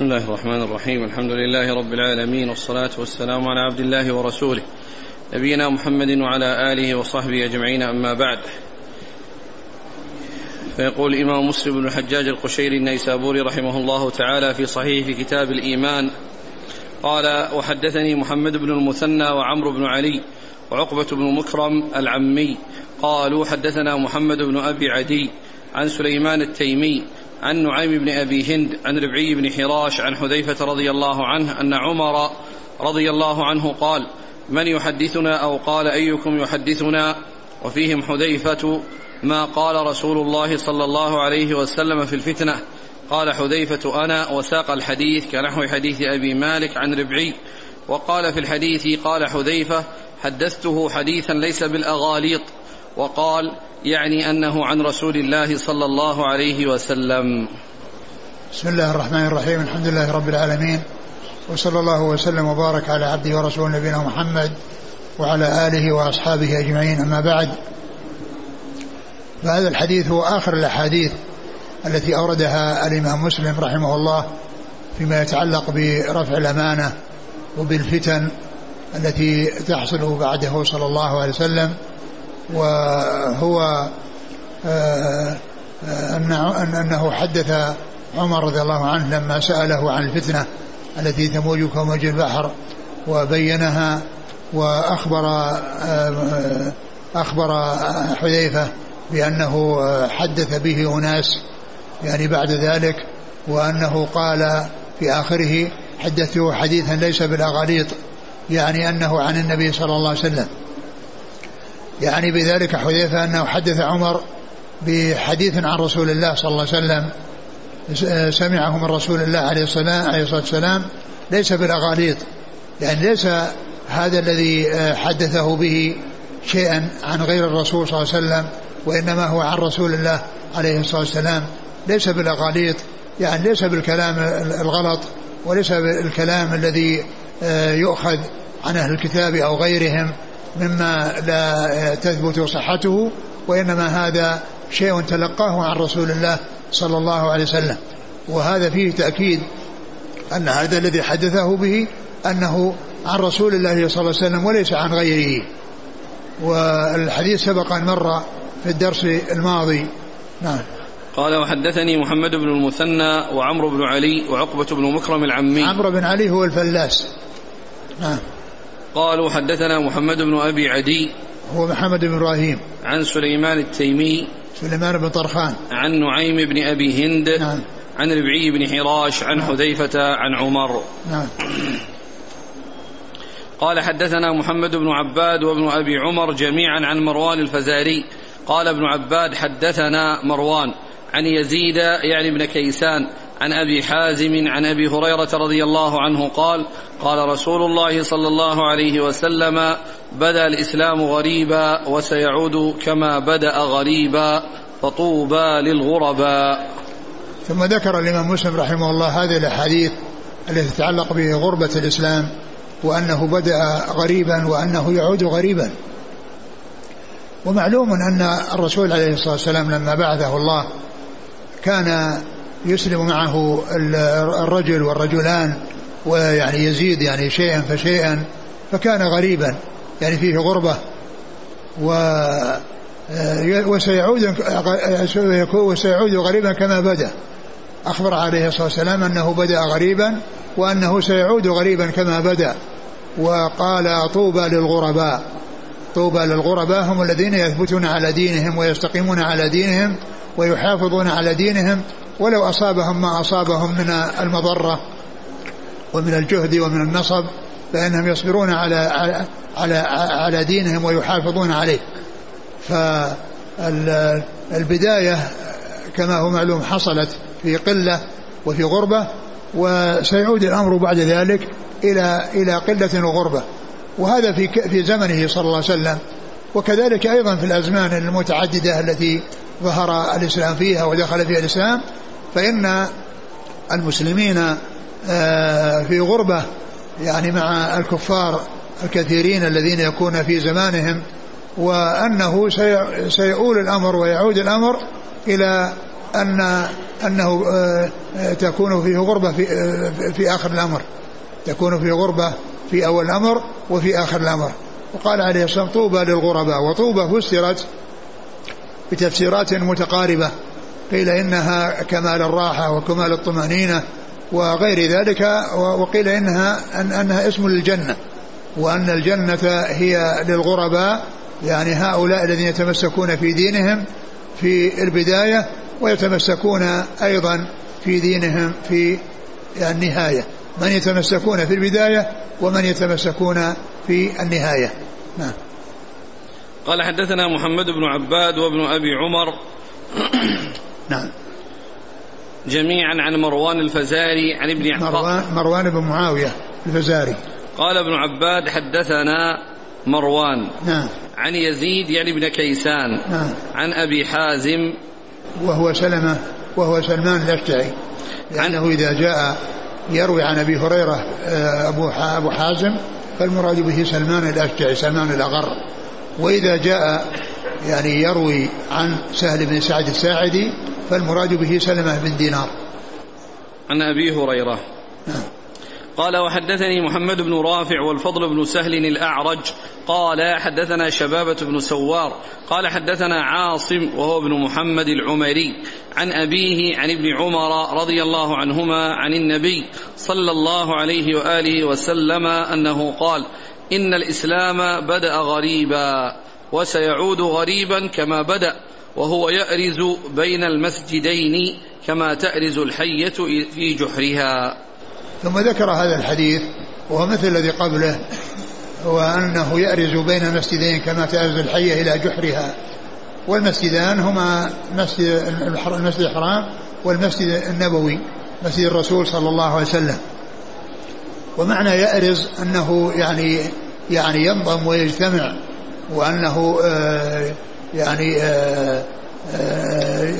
بسم الله الرحمن الرحيم. الحمد لله رب العالمين والصلاة والسلام على عبد الله ورسوله. نبينا محمد وعلى آله وصحبه أجمعين أما بعد. فيقول الإمام مسلم بن الحجاج القشيري النيسابوري رحمه الله تعالى في صحيح في كتاب الإيمان قال وحدثني محمد بن المثنى وعمرو بن علي وعقبة بن مكرم العمي قالوا حدثنا محمد بن أبي عدي عن سليمان التيمي عن نعيم بن أبي هند عن ربعي بن حراش عن حذيفة رضي الله عنه أن عمر رضي الله عنه قال من يحدثنا أو قال أيكم يحدثنا؟ وفيهم حذيفة ما قال رسول الله صلى الله عليه وسلم في الفتنة؟ قال حذيفة أنا وساق الحديث كنحو حديث أبي مالك عن ربعي. وقال في الحديث قال حذيفة حدثته حديثا ليس بالأغاليط. وقال يعني أنه عن رسول الله صلى الله عليه وسلم. بسم الله الرحمن الرحيم، الحمد لله رب العالمين وصلى الله وسلم وبارك على عبده ورسوله نبينا محمد وعلى آله وأصحابه أجمعين أما بعد. فهذا الحديث هو آخر الأحاديث التي أوردها الإمام مسلم رحمه الله فيما يتعلق برفع الأمانة وبالفتن التي تحصل بعده صلى الله عليه وسلم وهو آه، أنه حدث عمر رضي الله عنه لما سأله عن الفتنة التي تموج كموج البحر وبينها وأخبر آه، أخبر حذيفة بأنه حدث به أناس يعني بعد ذلك وأنه قال في آخره حدثته حديثا ليس بالأغاليط يعني أنه عن النبي صلى الله عليه وسلم. يعني بذلك حذيفة أنه حدث عمر بحديث عن رسول الله صلى الله عليه وسلم. سمعه من رسول الله عليه الصلاة, والسلام. ليس بالأغاليط. يعني ليس هذا الذي حدثه به شيئا عن غير الرسول صلى الله عليه وسلم وإنما هو عن رسول الله عليه الصلاة والسلام. ليس بالأغاليط. يعني ليس بالكلام الغلط وليس بالكلام الذي يؤخذ عن أهل الكتاب أو غيرهم. مما لا تثبت صحته وإنما هذا شيء تلقاه عن رسول الله صلى الله عليه وسلم. وهذا فيه تأكيد أن هذا الذي حدثه به أنه عن رسول الله صلى الله عليه وسلم وليس عن غيره. والحديث سبق أن مر في الدرس الماضي. نعم. قال وحدثني محمد بن المثنى وعمرو بن علي وعقبة بن مكرم العمي. عمرو بن علي هو الفلاس. نعم. قالوا حدثنا محمد بن أبي عدي هو محمد بن إبراهيم. عن سليمان التيمي سليمان بن طرخان. عن نعيم بن أبي هند نعم. عن ربعي بن حراش عن نعم حذيفة عن عمر. نعم. قال حدثنا محمد بن عباد وابن أبي عمر جميعا عن مروان الفزاري. قال ابن عباد حدثنا مروان عن يزيد يعني ابن كيسان عن أبي حازم عن أبي هريرة رضي الله عنه قال قال رسول الله صلى الله عليه وسلم بدأ الإسلام غريبا وسيعود كما بدأ غريبا فطوبى للغرباء. ثم ذكر الإمام مسلم رحمه الله هذه الأحاديث التي تتعلق بغربة الإسلام وأنه بدأ غريبا وأنه يعود غريبا. ومعلوم أن الرسول عليه الصلاة والسلام لما بعثه الله كان يسلم معه الرجل والرجلان ويعني يزيد يعني شيئا فشيئا فكان غريبا يعني فيه غربة. و وسيعود وسيعود غريبا كما بدأ. أخبر عليه الصلاة والسلام أنه بدأ غريبا وأنه سيعود غريبا كما بدأ. وقال طوبى للغرباء. طوبى للغرباء هم الذين يثبتون على دينهم ويستقيمون على دينهم ويحافظون على دينهم ولو أصابهم ما أصابهم من المضرة ومن الجهد ومن النصب فإنهم يصبرون على على على دينهم ويحافظون عليه. فالبداية كما هو معلوم حصلت في قلة وفي غربة وسيعود الأمر بعد ذلك إلى إلى قلة وغربة وهذا في في زمنه صلى الله عليه وسلم وكذلك أيضا في الأزمان المتعددة التي ظهر الإسلام فيها ودخل فيها الإسلام فإن المسلمين آه، في غربة يعني مع الكفار الكثيرين الذين يكون في زمانهم وأنه سيؤول الأمر ويعود الأمر إلى أن أنه آه، تكون فيه غربة في, في آخر الأمر. تكون فيه غربة في أول الأمر وفي آخر الأمر. وقال عليه الصلاة والسلام طوبى للغرباء وطوبى فسرت بتفسيرات متقاربة. قيل إنها كمال الراحة وكمال الطمأنينة وغير ذلك وقيل إنها أن أنها اسم للجنة وأن الجنة هي للغرباء يعني هؤلاء الذين يتمسكون في دينهم في البداية ويتمسكون أيضا في دينهم في النهاية. من يتمسكون في البداية ومن يتمسكون في النهاية. نعم. قال حدثنا محمد بن عباد وابن أبي عمر نعم. جميعا عن مروان الفزاري عن ابن مروان, مروان بن معاوية الفزاري. قال ابن عباد حدثنا مروان. نعم. عن يزيد يعني ابن كيسان. نعم. عن أبي حازم. وهو سلمة وهو سلمان الأشجعي. لأنه إذا جاء يروي عن أبي هريرة آه، أبو أبو حازم فالمراد به سلمان الأشجعي سلمان الأغر. وإذا جاء يعني يروي عن سهل بن سعد الساعدي فالمراد به سلمة بن دينار. عن أبي هريرة. نعم. قال وحدثني محمد بن رافع والفضل بن سهل الأعرج. قال حدثنا شبابة بن سوار. قال حدثنا عاصم وهو ابن محمد العمري. عن أبيه عن ابن عمر رضي الله عنهما عن النبي صلى الله عليه وآله وسلم أنه قال إن الإسلام بدأ غريبا وسيعود غريبا كما بدأ. وهو يأرز بين المسجدين كما تأرز الحية في جحرها. ثم ذكر هذا الحديث وهو مثل الذي قبله وأنه يأرز بين المسجدين كما تأرز الحية إلى جحرها. والمسجدان هما مسجد المسجد الحرام والمسجد النبوي مسجد الرسول صلى الله عليه وسلم. ومعنى يأرز أنه يعني يعني ينضم ويجتمع وأنه آه يعني آه آه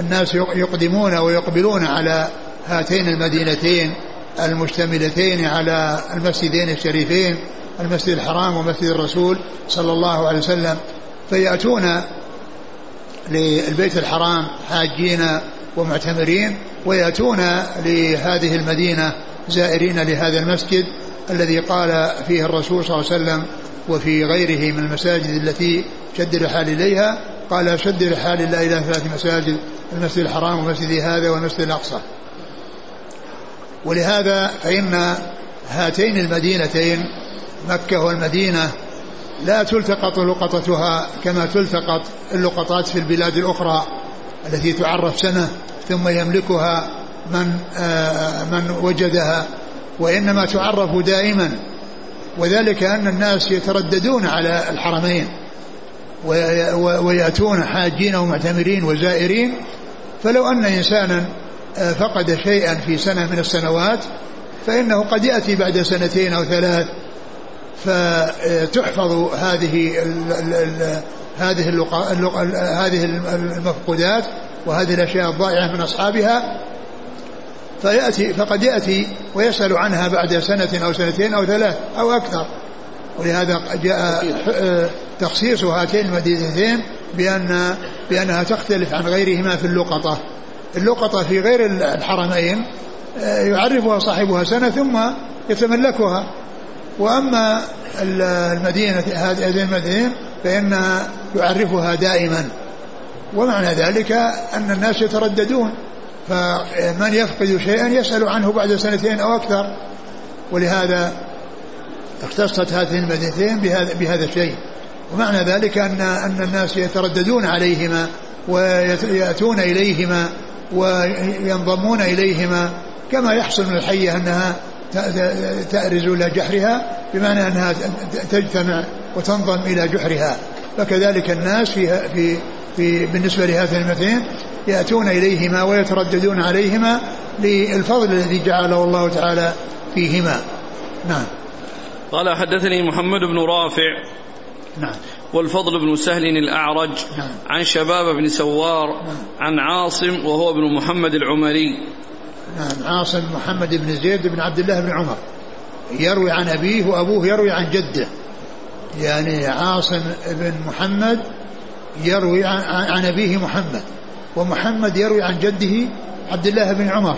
الناس يقدمون ويقبلون على هاتين المدينتين المشتملتين على المسجدين الشريفين المسجد الحرام ومسجد الرسول صلى الله عليه وسلم. فيأتون للبيت الحرام حاجين ومعتمرين ويأتون لهذه المدينة زائرين لهذا المسجد الذي قال فيه الرسول صلى الله عليه وسلم وفي غيره من المساجد التي شد الرحال إليها. قال شد الرحال الله إلى ثلاث مساجد المسجد الحرام ومسجد هذا والمسجد الأقصى. ولهذا فإن هاتين المدينتين مكة والمدينة لا تلتقط لقطتها كما تلتقط اللقطات في البلاد الأخرى التي تعرف سنة ثم يملكها من آه، من وجدها وإنما تعرف دائما. وذلك أن الناس يترددون على الحرمين. ويأتون حاجين ومعتمرين وزائرين فلو أن إنسانا آه، فقد شيئا في سنة من السنوات فإنه قد يأتي بعد سنتين أو ثلاث فتحفظ هذه ال ال ال هذه اللقاء هذه المفقودات وهذه الأشياء الضائعة من أصحابها فيأتي فقد يأتي ويسأل عنها بعد سنة أو سنتين أو ثلاث أو أكثر. ولهذا جاء تخصيص هاتين المدينتين بأن بأنها تختلف عن غيرهما في اللقطة. اللقطة في غير الحرمين آه، يعرفها صاحبها سنة ثم يتملكها. وأما المدينة هذه المدينة فإنها يعرفها دائما. ومعنى ذلك أن الناس يترددون. فمن يفقد شيئا يسأل عنه بعد سنتين أو أكثر. ولهذا اختصت هذه المدينتين بهذا, بهذا الشيء. ومعنى ذلك أن أن الناس يترددون عليهما ويأتون إليهما وينضمون إليهما كما يحصل من الحية أنها تأرز إلى جحرها بمعنى أنها تجتمع وتنضم إلى جحرها. فكذلك الناس في, في, في بالنسبة لهذين المثلين يأتون إليهما ويترددون عليهما للفضل الذي جعله الله تعالى فيهما. نعم. قال حدثني محمد بن رافع نعم. والفضل بن سهل الأعرج نعم. عن شباب بن سوار نعم. عن عاصم وهو ابن محمد العمري. نعم. عاصم محمد بن زيد بن عبد الله بن عمر. يروي عن أبيه وأبوه يروي عن جده. يعني عاصم بن محمد يروي عن, أبيه محمد. ومحمد يروي عن جده عبد الله بن عمر.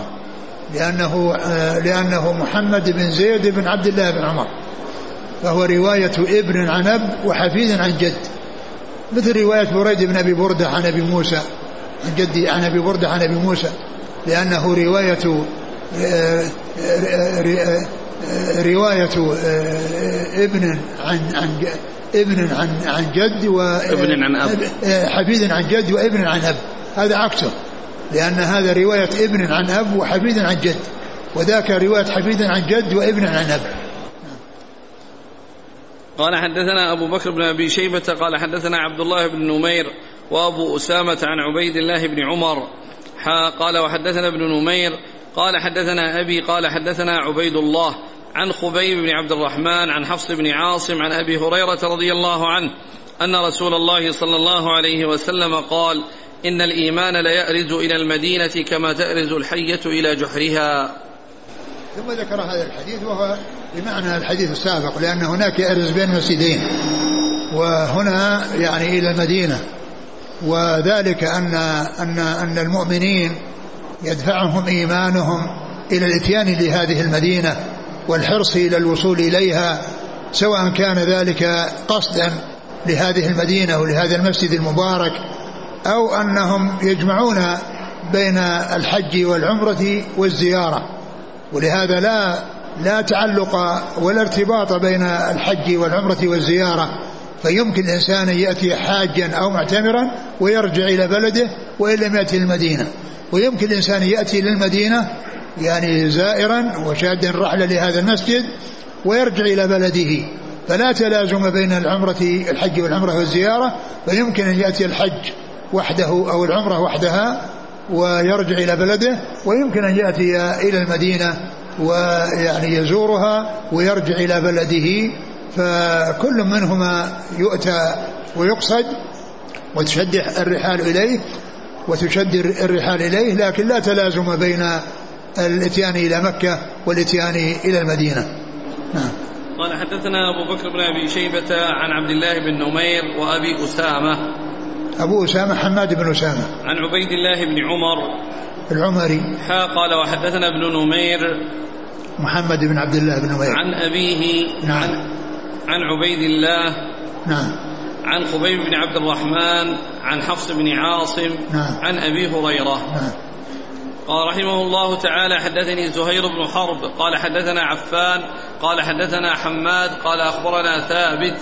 لأنه آه، لأنه محمد بن زيد بن عبد الله بن عمر. فهو رواية ابن عن أب وحفيد عن جد. مثل رواية بريد بن أبي بردة عن أبي موسى. عن جدي عن أبي بردة عن أبي موسى. لأنه رواية آه، آه، رواية ابن عن عن ابن عن عن جد وابن عن أب. حفيد عن جد وابن عن أب. هذا عكسه. لأن هذا رواية ابن عن أب وحفيد عن جد. وذاك رواية حفيد عن جد وابن عن أب. قال حدثنا أبو بكر بن أبي شيبة قال حدثنا عبد الله بن نمير وأبو أسامة عن عبيد الله بن عمر. قال وحدثنا ابن نمير قال حدثنا أبي قال حدثنا عبيد الله عن خبيب بن عبد الرحمن عن حفص بن عاصم عن أبي هريرة رضي الله عنه أن رسول الله صلى الله عليه وسلم قال إن الإيمان ليأرز إلى المدينة كما تأرز الحية إلى جحرها. ثم ذكر هذا الحديث وهو بمعنى الحديث السابق لأن هناك يأرز بين مسجدين وهنا يعني إلى المدينة. وذلك أن أن أن المؤمنين يدفعهم إيمانهم إلى الإتيان لهذه المدينة والحرص إلى الوصول إليها سواء كان ذلك قصدا لهذه المدينة ولهذا المسجد المبارك أو أنهم يجمعون بين الحج والعمرة والزيارة. ولهذا لا لا تعلق ولا ارتباط بين الحج والعمرة والزيارة. فيمكن الإنسان أن يأتي حاجا أو معتمرا ويرجع إلى بلده وإن لم يأتي المدينة ويمكن الإنسان يأتي للمدينة يعني زائرا وشادا رحلة لهذا المسجد ويرجع إلى بلده. فلا تلازم بين العمرة الحج والعمرة والزيارة. فيمكن أن يأتي الحج وحده أو العمرة وحدها ويرجع إلى بلده ويمكن أن يأتي إلى المدينة ويعني يزورها ويرجع إلى بلده. فكل منهما يؤتى ويقصد وتشد الرحال إليه وتشد الرحال إليه لكن لا تلازم بين الاتيان إلى مكة والاتيان إلى المدينة. نعم. قال حدثنا أبو بكر بن أبي شيبة عن عبد الله بن نمير وأبي أسامة أبو أسامة حماد بن أسامة. عن عبيد الله بن عمر. العمري. حا قال وحدثنا ابن نمير. محمد بن عبد الله بن نمير. عن أبيه. نعم. عن, عن عبيد الله. نعم. عن خبيب بن عبد الرحمن. عن حفص بن عاصم. نعم. عن أبي هريرة. نعم. قال رحمه الله تعالى حدثني زهير بن حرب. قال حدثنا عفان. قال حدثنا حماد. قال أخبرنا ثابت.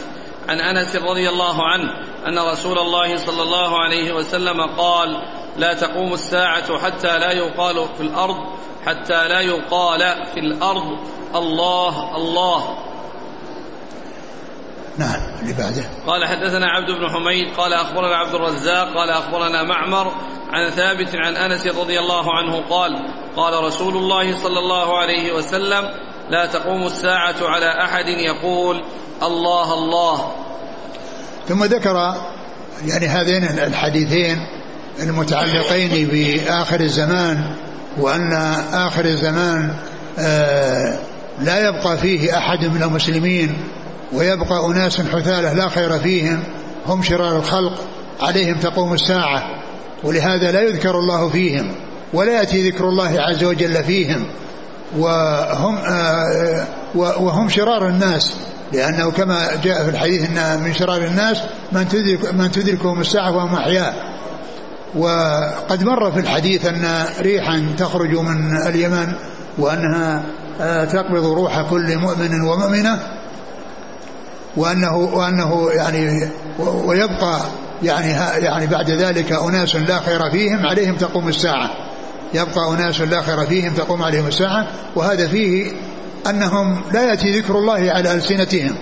عن انس رضي الله عنه ان رسول الله صلى الله عليه وسلم قال لا تقوم الساعة حتى لا يقال في الأرض حتى لا يقال في الأرض الله الله. نعم اللي بعده. قال حدثنا عبد بن حميد قال أخبرنا عبد الرزاق قال أخبرنا معمر عن ثابت عن أنس رضي الله عنه قال قال رسول الله صلى الله عليه وسلم لا تقوم الساعة على أحد يقول الله الله. ثم ذكر يعني هذين الحديثين المتعلقين بآخر الزمان وأن آخر الزمان آه، لا يبقى فيه أحد من المسلمين ويبقى أناس حثالة لا خير فيهم هم شرار الخلق عليهم تقوم الساعة. ولهذا لا يذكر الله فيهم ولا يأتي ذكر الله عز وجل فيهم. وهم آه، وهم شرار الناس. لأنه كما جاء في الحديث أن من شرار الناس من تدرك من تدركهم الساعة وهم أحياء. وقد مر في الحديث أن ريحا تخرج من اليمن وأنها آه، تقبض روح كل مؤمن ومؤمنة وأنه وأنه يعني ويبقى يعني يعني بعد ذلك أناس لا خير فيهم عليهم تقوم الساعة. يبقى أناس لا خير فيهم تقوم عليهم الساعة. وهذا فيه أنهم لا يأتي ذكر الله على ألسنتهم.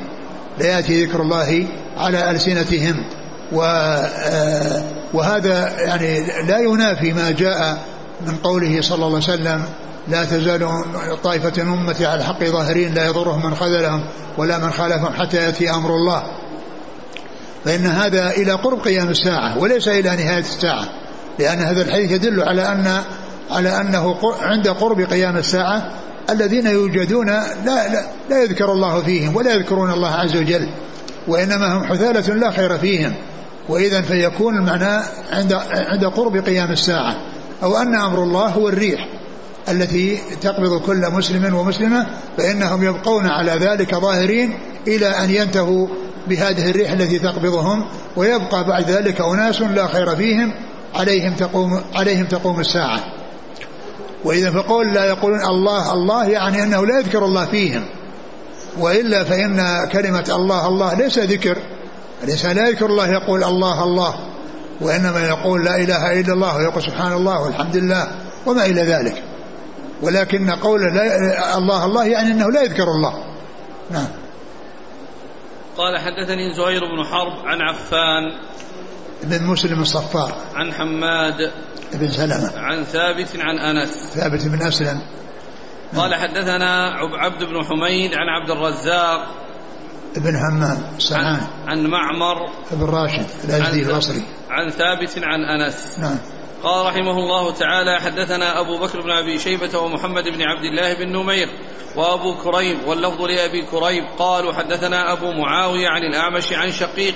لا يأتي ذكر الله على ألسنتهم. آه، وهذا يعني لا ينافي ما جاء من قوله صلى الله عليه وسلم لا تزال طائفة من أمتي على الحق ظاهرين لا يضرهم من خذلهم ولا من خالفهم حتى يأتي أمر الله. فإن هذا إلى قرب قيام الساعة وليس إلى نهاية الساعة لأن هذا الحديث يدل على أن على أنه عند قرب قيام الساعة الذين يوجدون لا, لا, لا يذكر الله فيهم ولا يذكرون الله عز وجل وإنما هم حثالة لا خير فيهم. وإذا فيكون المعنى عند عند قرب قيام الساعة أو أن أمر الله هو الريح التي تقبض كل مسلم ومسلمة فإنهم يبقون على ذلك ظاهرين إلى أن ينتهوا بهذه الريح التي تقبضهم ويبقى بعد ذلك أناس لا خير فيهم عليهم تقوم عليهم تقوم الساعة. وإذا فقول لا يقولون الله الله يعني أنه لا يذكر الله فيهم. وإلا فإن كلمة الله الله ليس ذكر. الإنسان لا يذكر الله يقول الله الله. وإنما يقول لا إله إلا الله ويقول سبحان الله والحمد لله وما إلى ذلك. ولكن قول لا الله الله يعني أنه لا يذكر الله. نعم. قال حدثني زهير بن حرب عن عفان بن مسلم الصفار. عن حماد بن سلمة. عن ثابت عن أنس. ثابت بن أسلم قال حدثنا عبد بن حميد عن عبد الرزاق. بن همام عن, عن معمر. بن راشد الأزدي البصري. عن ثابت عن أنس. نعم. قال رحمه الله تعالى حدثنا أبو بكر بن أبي شيبة ومحمد بن عبد الله بن نمير وأبو كريب واللفظ لأبي كريب قالوا حدثنا أبو معاوية عن الأعمش عن شقيق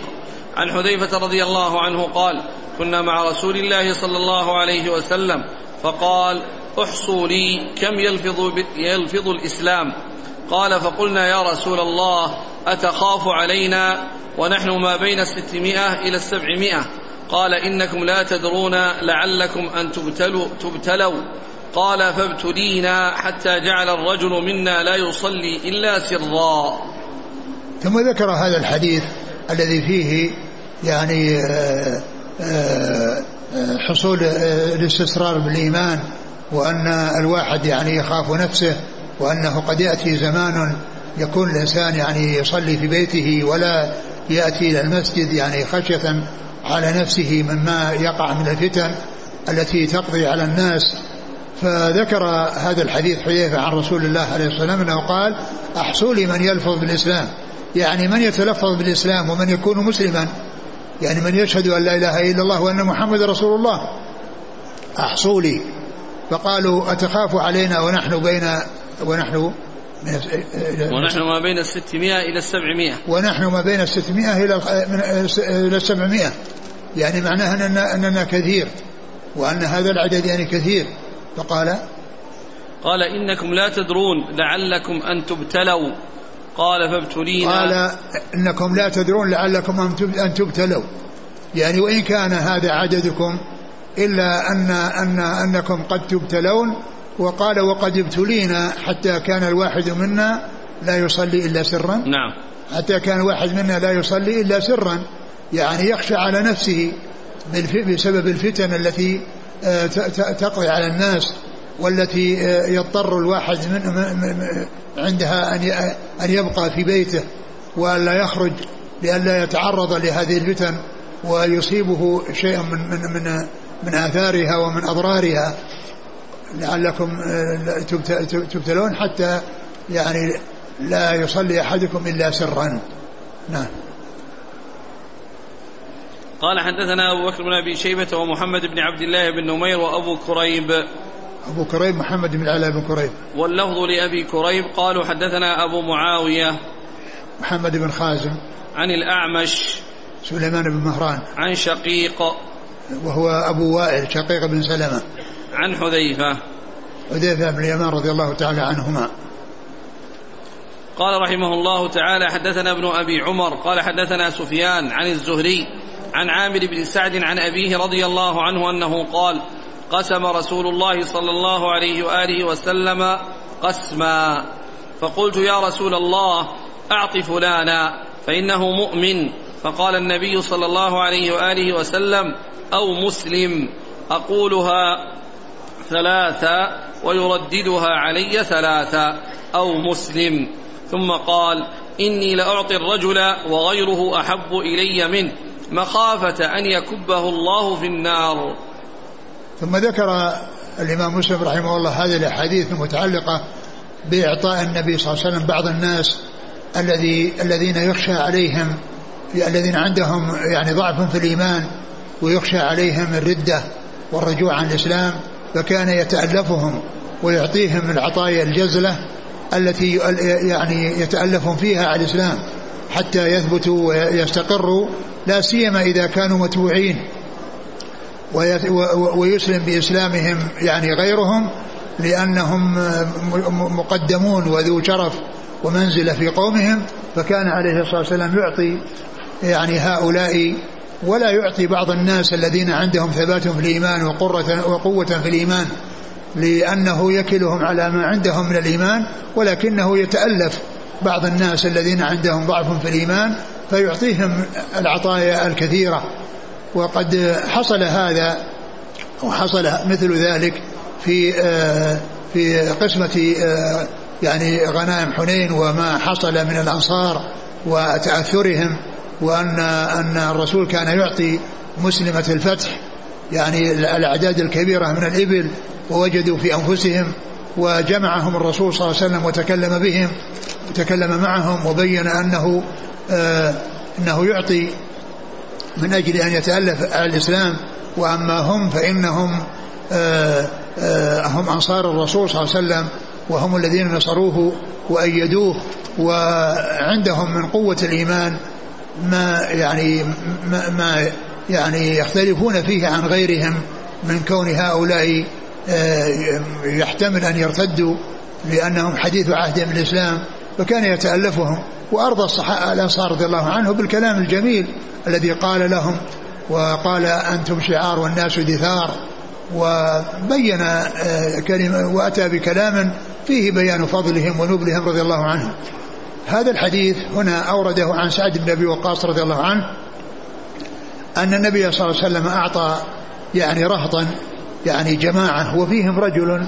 عن حذيفة رضي الله عنه قال كنا مع رسول الله صلى الله عليه وسلم فقال احصوا لي كم يلفظ, يلفظ الإسلام. قال فقلنا يا رسول الله أتخاف علينا ونحن ما بين الستمائة إلى السبعمائة. قال إنكم لا تدرون لعلكم أن تبتلوا, تبتلوا. قال فابتلينا حتى جعل الرجل منا لا يصلي إلا سرا. ثم ذكر هذا الحديث الذي فيه يعني آه، حصول الاستسرار بالإيمان وأن الواحد يعني يخاف نفسه وأنه قد يأتي زمان يكون الإنسان يعني يصلي في بيته ولا يأتي إلى المسجد يعني خشية على نفسه مما يقع من الفتن التي تقضي على الناس. فذكر هذا الحديث حذيفة عن رسول الله عليه الصلاة والسلام أنه قال أحصوا لي من يلفظ بالإسلام. يعني من يتلفظ بالإسلام ومن يكون مسلما؟ يعني من يشهد أن لا إله إلا الله وأن محمد رسول الله. أحصوا لي. فقالوا أتخاف علينا ونحن بين ونحن ونحن ما بين الستمائة إلى السبعمائة. ونحن ما بين الستمائة إلى إلى السبعمائة. يعني معناها أننا, أننا كثير وأن هذا العدد يعني كثير. فقال قال إنكم لا تدرون لعلكم أن تبتلوا. قال فابتلينا. قال إنكم لا تدرون لعلكم أن تبتلوا. يعني وإن كان هذا عددكم إلا أن أن أنكم قد تبتلون. وقال وقد ابتلينا حتى كان الواحد منا لا يصلي إلا سرا. نعم. حتى كان الواحد منا لا يصلي إلا سرا. يعني يخشى على نفسه بسبب الفتن التي آه، تقضي على الناس. والتي آه، يضطر الواحد من عندها أن يبقى في بيته وألا يخرج لئلا يتعرض لهذه الفتن ويصيبه شيء من من من من آثارها ومن أضرارها. لعلكم آه، تبتلون حتى يعني لا يصلي أحدكم إلا سرا. نعم. قال حدثنا أبو بكر بن أبي شيبة ومحمد بن عبد الله بن نمير وأبو كريب. أبو كريب محمد بن علاء بن كريب. واللفظ لأبي كريب قالوا حدثنا أبو معاوية محمد بن خازم. عن الأعمش سليمان بن مهران. عن شقيق وهو أبو وائل شقيق بن سلمة. عن حذيفة. حذيفة بن اليمان رضي الله تعالى عنهما. قال رحمه الله تعالى حدثنا ابن أبي عمر قال حدثنا سفيان عن الزهري عن عامر بن سعد عن أبيه رضي الله عنه أنه قال قسم رسول الله صلى الله عليه وآله وسلم قسما. فقلت يا رسول الله أعط فلانا فإنه مؤمن. فقال النبي صلى الله عليه وآله وسلم أو مسلم. أقولها ثلاثة ويرددها علي ثلاثة أو مسلم. ثم قال إني لأعطي الرجل وغيره أحب إلي منه مخافة أن يكبه الله في النار. ثم ذكر الإمام مسلم رحمه الله هذه الأحاديث المتعلقة بإعطاء النبي صلى الله عليه وسلم بعض الناس الذي الذين يخشى عليهم الذين عندهم يعني ضعف في الإيمان ويخشى عليهم الردة والرجوع عن الإسلام فكان يتألفهم ويعطيهم العطايا الجزلة التي يعني يتألفهم فيها على الإسلام حتى يثبتوا ويستقروا لا سيما إذا كانوا متبوعين. ويسلم بإسلامهم يعني غيرهم لأنهم مقدمون وذو شرف ومنزلة في قومهم فكان عليه الصلاة والسلام يعطي يعني هؤلاء ولا يعطي بعض الناس الذين عندهم ثبات في الإيمان وقرة وقوة في الإيمان لأنه يكلهم على ما عندهم من الإيمان ولكنه يتألف بعض الناس الذين عندهم ضعف في الإيمان فيعطيهم العطايا الكثيرة. وقد حصل هذا وحصل مثل ذلك في آه، في قسمة آه، يعني غنائم حنين وما حصل من الأنصار وتأثرهم وأن أن الرسول كان يعطي مسلمة الفتح يعني الأعداد الكبيرة من الإبل ووجدوا في أنفسهم وجمعهم الرسول صلى الله عليه وسلم وتكلم بهم وتكلم معهم وبين أنه آه أنه يعطي من أجل أن يتألف الإسلام وأما هم فإنهم آه آه هم أنصار الرسول صلى الله عليه وسلم وهم الذين نصروه وأيدوه وعندهم من قوة الإيمان ما يعني ما, ما يعني يختلفون فيه عن غيرهم من كون هؤلاء آه، يحتمل أن يرتدوا لأنهم حديث عهد بالإسلام فكان يتألفهم. وأرضى الصحابة الأنصار رضي الله عنه بالكلام الجميل الذي قال لهم وقال أنتم شعار والناس دثار وبين آه، كلمة وأتى بكلام فيه بيان فضلهم ونبلهم رضي الله عنهم. هذا الحديث هنا أورده عن سعد بن أبي وقاص رضي الله عنه أن النبي صلى الله عليه وسلم أعطى يعني رهطا يعني جماعة وفيهم رجل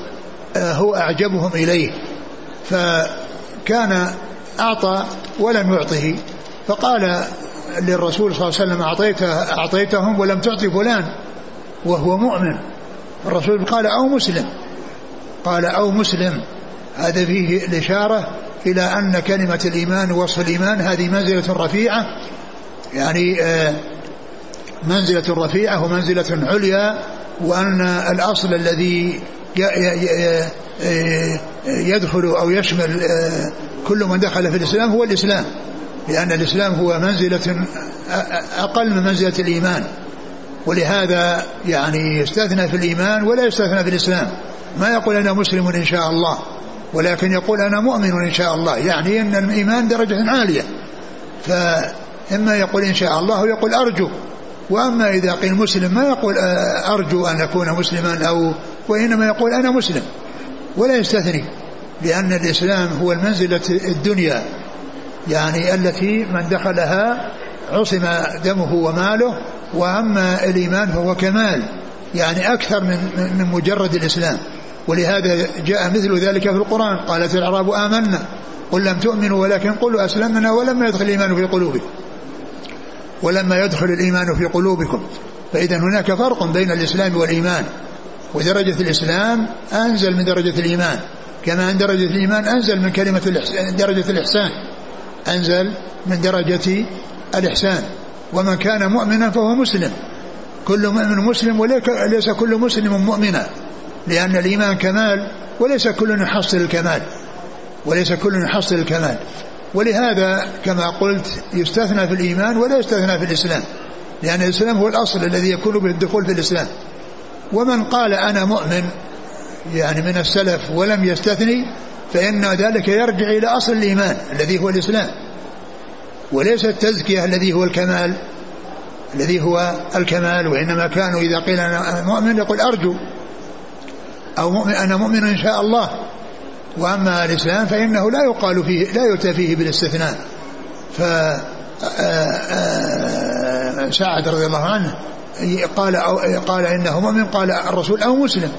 آه، هو أعجبهم إليه. فكان أعطى ولم يعطه. فقال للرسول صلى الله عليه وسلم أعطيته أعطيتهم ولم تعطي فلان وهو مؤمن. الرسول قال أو مسلم. قال أو مسلم. هذا فيه الإشارة إلى أن كلمة الإيمان ووصف الإيمان هذه منزلة رفيعة. يعني آه، منزلة رفيعة ومنزلة عليا وأن الأصل الذي يدخل أو يشمل آه، كل من دخل في الإسلام هو الإسلام لأن الإسلام هو منزلة أقل من منزلة الإيمان. ولهذا يعني يستثنى في الإيمان ولا يستثنى في الإسلام. ما يقول أنا مسلم إن شاء الله ولكن يقول أنا مؤمن إن شاء الله. يعني أن الإيمان درجة عالية. فإما يقول إن شاء الله ويقول أرجو. وأما إذا قيل مسلم ما يقول آه، أرجو أن أكون مسلما أو وإنما يقول أنا مسلم. ولا يستثني. لأن الإسلام هو المنزلة الدنيا يعني التي من دخلها عصم دمه وماله وأما الإيمان فهو كمال يعني أكثر من من مجرد الإسلام. ولهذا جاء مثل ذلك في القرآن قالت الأعراب آمنا قل لم تؤمنوا ولكن قلوا أسلمنا ولما يدخل الإيمان في قلوبكم. ولما يدخل الإيمان في قلوبكم فإذا هناك فرق بين الإسلام والإيمان ودرجة الإسلام أنزل من درجة الإيمان. كما أن درجة الإيمان أنزل من كلمة الإحسان درجة الإحسان أنزل من درجة الإحسان. ومن كان مؤمنا فهو مسلم. كل مؤمن مسلم وليس كل مسلم مؤمنا لأن الإيمان كمال وليس كل يحصل الكمال وليس كل يحصل الكمال. ولهذا كما قلت يستثنى في الإيمان ولا يستثنى في الإسلام لأن الإسلام هو الأصل الذي يكون به الدخول في الإسلام. ومن قال أنا مؤمن يعني من السلف ولم يستثني فإن ذلك يرجع إلى أصل الإيمان الذي هو الإسلام. وليس التزكية الذي هو الكمال الذي هو الكمال وإنما كانوا إذا قيل أنا مؤمن يقول أرجو أو مؤمن أنا مؤمن إن شاء الله. وأما الإسلام فإنه لا يقال فيه لا يؤتى فيه بالاستثناء. ف سعد رضي الله عنه قال أو قال إنه مؤمن قال الرسول أو مسلم.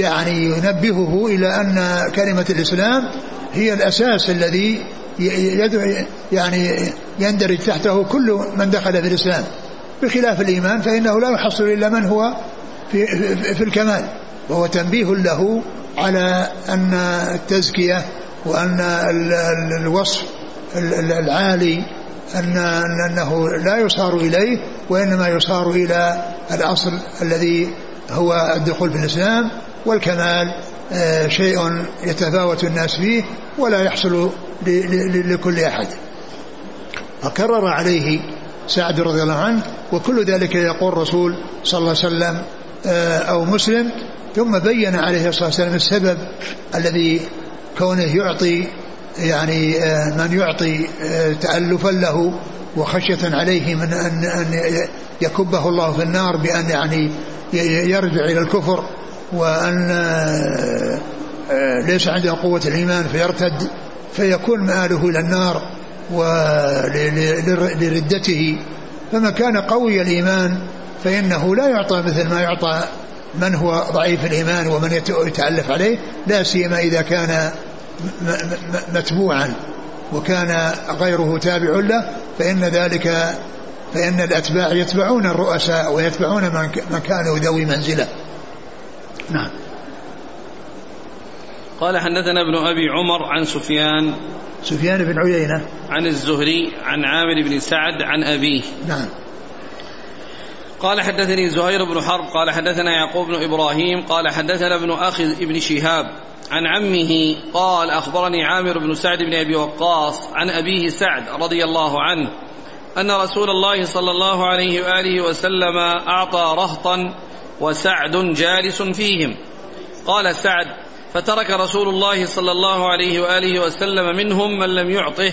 يعني ينبهه إلى أن كلمة الإسلام هي الأساس الذي يعني يندرج تحته كل من دخل في الإسلام. بخلاف الإيمان فإنه لا يحصل إلا من هو في, في, في الكمال. وهو تنبيه له على أن التزكية وأن الوصف العالي أن أنه لا يصار إليه وإنما يصار إلى الأصل الذي هو الدخول في الإسلام. والكمال آه، شيء يتفاوت الناس فيه ولا يحصل لكل أحد. فكرر عليه سعد رضي الله عنه وكل ذلك يقول الرسول صلى الله عليه وسلم آه، أو مسلم ثم بين عليه الصلاة والسلام السبب الذي كونه يعطي يعني آه، من يعطي تألفا له وخشية عليه من أن أن يكبه الله في النار بأن يعني يرجع إلى الكفر. وأن ليس عنده قوة الإيمان فيرتد فيكون مآله إلى النار ولردته فما كان قوي الإيمان فإنه لا يعطى مثل ما يعطى من هو ضعيف الإيمان ومن يتألف عليه لا سيما إذا كان متبوعا وكان غيره تابع له فإن ذلك فإن الأتباع يتبعون الرؤساء ويتبعون من كانوا ذوي منزلة. نعم. قال حدثنا ابن أبي عمر عن سفيان سفيان بن عيينة. عن الزهري عن عامر بن سعد عن أبيه. نعم. قال حدثني زهير بن حرب قال حدثنا يعقوب بن إبراهيم قال حدثنا ابن أخي ابن شهاب عن عمه قال أخبرني عامر بن سعد بن أبي وقاص عن أبيه سعد رضي الله عنه أن رسول الله صلى الله عليه وآله وسلم أعطى رهطا وسعد جالس فيهم. قال سعد فترك رسول الله صلى الله عليه وآله وسلم منهم من لم يعطه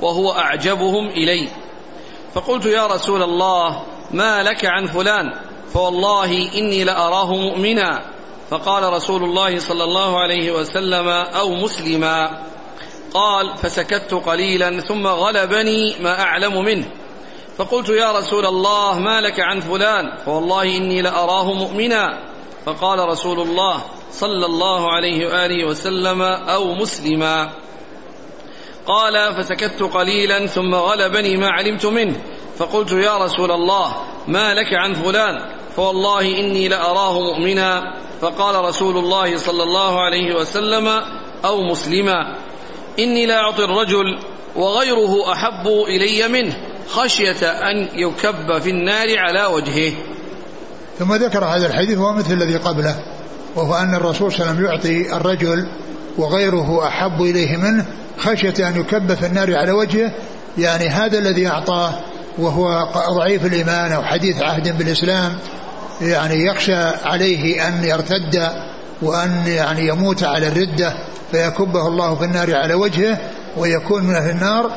وهو أعجبهم الي فقلت يا رسول الله ما لك عن فلان؟ فوالله إني لأراه مؤمنا. فقال رسول الله صلى الله عليه وسلم أو مسلما. قال فسكت قليلا ثم غلبني ما أعلم منه. فقلت يا رسول الله ما لك عن فلان؟ فوالله إني لأراه مؤمنا. فقال رسول الله صلى الله عليه وآله وسلم أو مسلما. قال فسكت قليلا ثم غلبني ما علمت منه. فقلت يا رسول الله ما لك عن فلان؟ فوالله إني لأراه مؤمنا. فقال رسول الله صلى الله عليه وسلم أو مسلما. إني لا أعطي الرجل وغيره أحب إلي منه. خشية أن يكب في النار على وجهه. ثم ذكر هذا الحديث هو مثل الذي قبله وهو أن الرسول صلى الله عليه وسلم يعطي الرجل وغيره أحب إليه منه خشية أن يكب في النار على وجهه. يعني هذا الذي أعطاه وهو ضعيف الإيمان أو حديث عهد بالإسلام يعني يخشى عليه أن يرتد وأن يعني يموت على الردة فيكبه الله في النار على وجهه ويكون من أهل النار.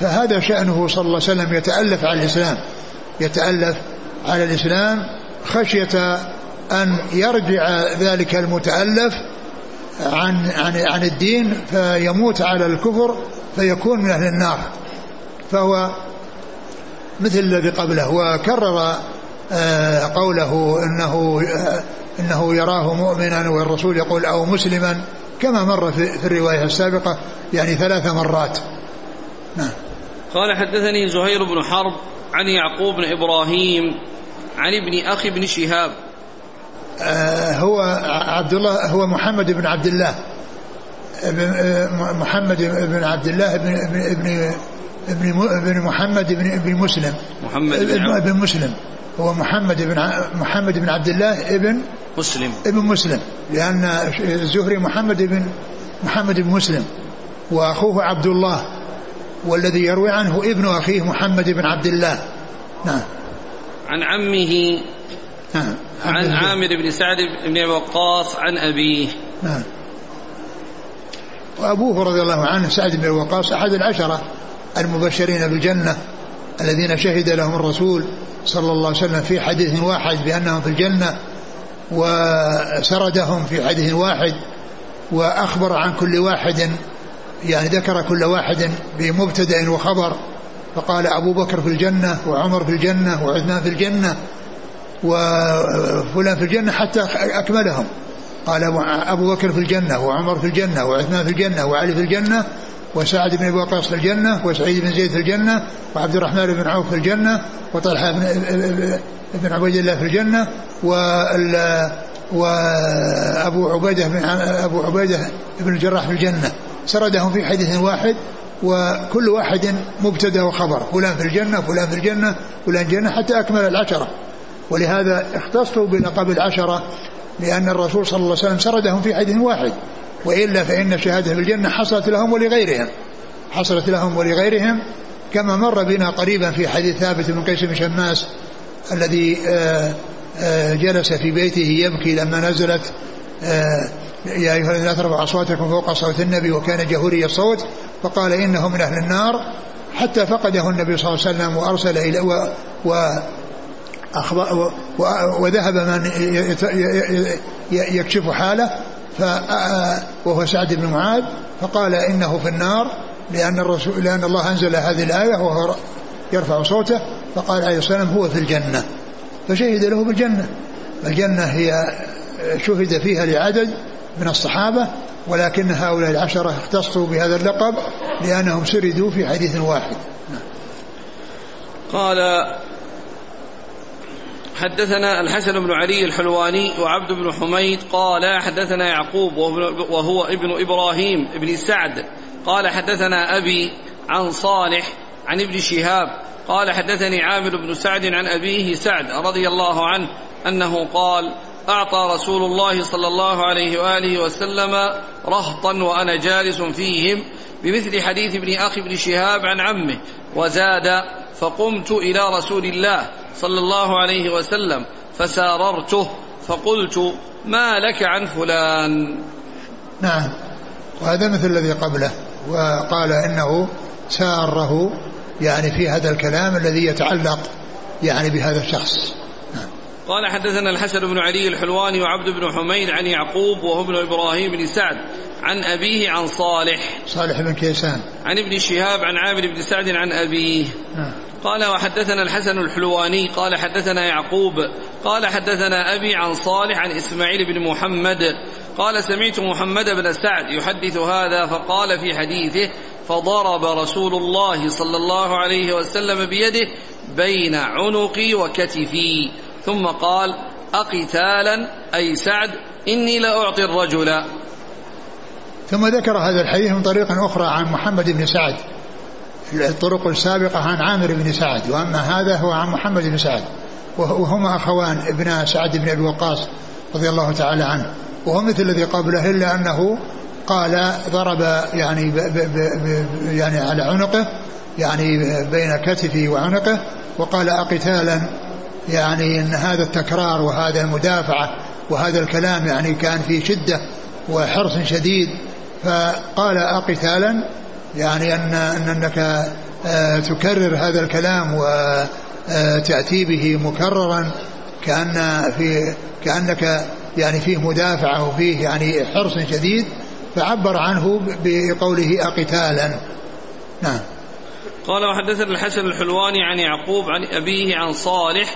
فهذا شأنه صلى الله عليه وسلم يتألف على الإسلام. يتألف على الإسلام خشية أن يرجع ذلك المتألف عن عن عن الدين فيموت على الكفر فيكون من أهل النار. فهو مثل الذي قبله وكرر آه، قوله إنه إنه يراه مؤمنا والرسول يقول أو مسلما كما مر في الرواية السابقة يعني ثلاث مرات. نعم. قال حدثني زهير بن حرب عن يعقوب بن إبراهيم عن ابن أخي بن شهاب. آه، هو عبد الله هو محمد بن عبد الله. آه، محمد بن عبد الله بن ابن ابن ابن محمد بن ابن مسلم. محمد بن ابن مسلم. هو محمد بن محمد بن عبد الله ابن مسلم. ابن مسلم. لأن الزهري محمد بن محمد بن مسلم. وأخوه عبد الله. والذي يروي عنه ابن أخيه محمد بن عبد الله. نعم. عن عمه نعم. عن عامر بن سعد بن وقاص عن أبيه. نعم. وأبوه رضي الله عنه سعد بن وقاص أحد العشرة المبشرين بالجنة الذين شهد لهم الرسول صلى الله عليه وسلم في حديث واحد بأنهم في الجنة وسردهم في حديث واحد وأخبر عن كل واحد يعني ذكر كل واحد بمبتدأ وخبر فقال أبو بكر في الجنة وعمر في الجنة وعثمان في الجنة وفلان في الجنة حتى أكملهم قال أبو بكر في الجنة وعمر في الجنة وعثمان في الجنة وعلي في الجنة وسعد بن ابي وقاص في الجنه وسعيد بن زيد في الجنه وعبد الرحمن بن عوف في الجنه وطلحه بن ابن عبيد الله في الجنه وابو عبيده بن ابو عبيده بن الجراح في الجنه سردهم في حديث واحد وكل واحد مبتدأ وخبر. فلان في الجنة فلان في الجنة فلان في الجنة حتى أكمل العشرة. ولهذا اختصوا بلقب العشرة لأن الرسول صلى الله عليه وسلم سردهم في حديث واحد. وإلا فإن شهادة بالجنة حصلت لهم ولغيرهم. حصلت لهم ولغيرهم كما مر بنا قريبا في حديث ثابت بن قيس بن شماس الذي آه، آه، جلس في بيته يبكي لما نزلت يا أيها الذين لا ترفعوا أصواتكم فوق صوت النبي وكان جهوري الصوت فقال إنه من أهل النار حتى فقده النبي صلى الله عليه وسلم وأرسل إلى و, و وذهب من يكشف حاله وهو سعد بن معاذ فقال إنه في النار لأن الرسول لأن الله أنزل هذه الآية وهو يرفع صوته فقال عليه الصلاه والسلام هو في الجنة فشهد له بالجنة الجنه هي شهد فيها لعدد من الصحابة ولكن هؤلاء العشرة اختصوا بهذا اللقب لأنهم سردوا في حديث واحد. قال حدثنا الحسن بن علي الحلواني وعبد بن حميد قال حدثنا يعقوب وهو ابن إبراهيم بن سعد. قال حدثنا أبي عن صالح عن ابن شهاب. قال حدثني عامر بن سعد عن أبيه سعد رضي الله عنه أنه قال أعطى رسول الله صلى الله عليه وآله وسلم رهطا وأنا جالس فيهم بمثل حديث ابن أخي ابن شهاب عن عمه وزاد فقمت إلى رسول الله صلى الله عليه وسلم فساررته فقلت ما لك عن فلان نعم وهذا مثل الذي قبله وقال إنه ساره يعني في هذا الكلام الذي يتعلق يعني بهذا الشخص. قال حدثنا الحسن بن علي الحلواني وعبد بن حميد عن يعقوب وهو ابن إبراهيم بن سعد عن أبيه عن صالح. صالح بن كيسان. عن ابن شهاب عن عامر بن سعد عن أبيه. نعم. قال وحدثنا الحسن الحلواني قال حدثنا يعقوب قال حدثنا أبي عن صالح عن إسماعيل بن محمد قال سمعت محمد بن سعد يحدث هذا فقال في حديثه فضرب رسول الله صلى الله عليه وسلم بيده بين عنقي وكتفي. ثم قال أقتالا؟ أي سعد إني لأعطي الرجل. ثم ذكر هذا الحديث من طريق أخرى عن محمد بن سعد. الطرق السابقة عن عامر بن سعد وأما هذا هو عن محمد بن سعد. وهما أخوان ابن سعد بن أبي وقاص رضي الله تعالى عنه. وهو مثل الذي قبله إلا أنه قال ضرب يعني ب ب ب يعني على عنقه يعني بين كتفه وعنقه وقال أقتالا؟ يعني أن هذا التكرار وهذا المدافعة وهذا الكلام يعني كان في شدة وحرص شديد فقال أقتالا يعني أن أنك آه، تكرر هذا الكلام وتأتي به مكررا كأن في كأنك يعني فيه مدافعة وفيه يعني حرص شديد فعبر عنه بقوله أقتالا. نعم. قال وحدثنا الحسن الحلواني عن يعقوب عن أبيه عن صالح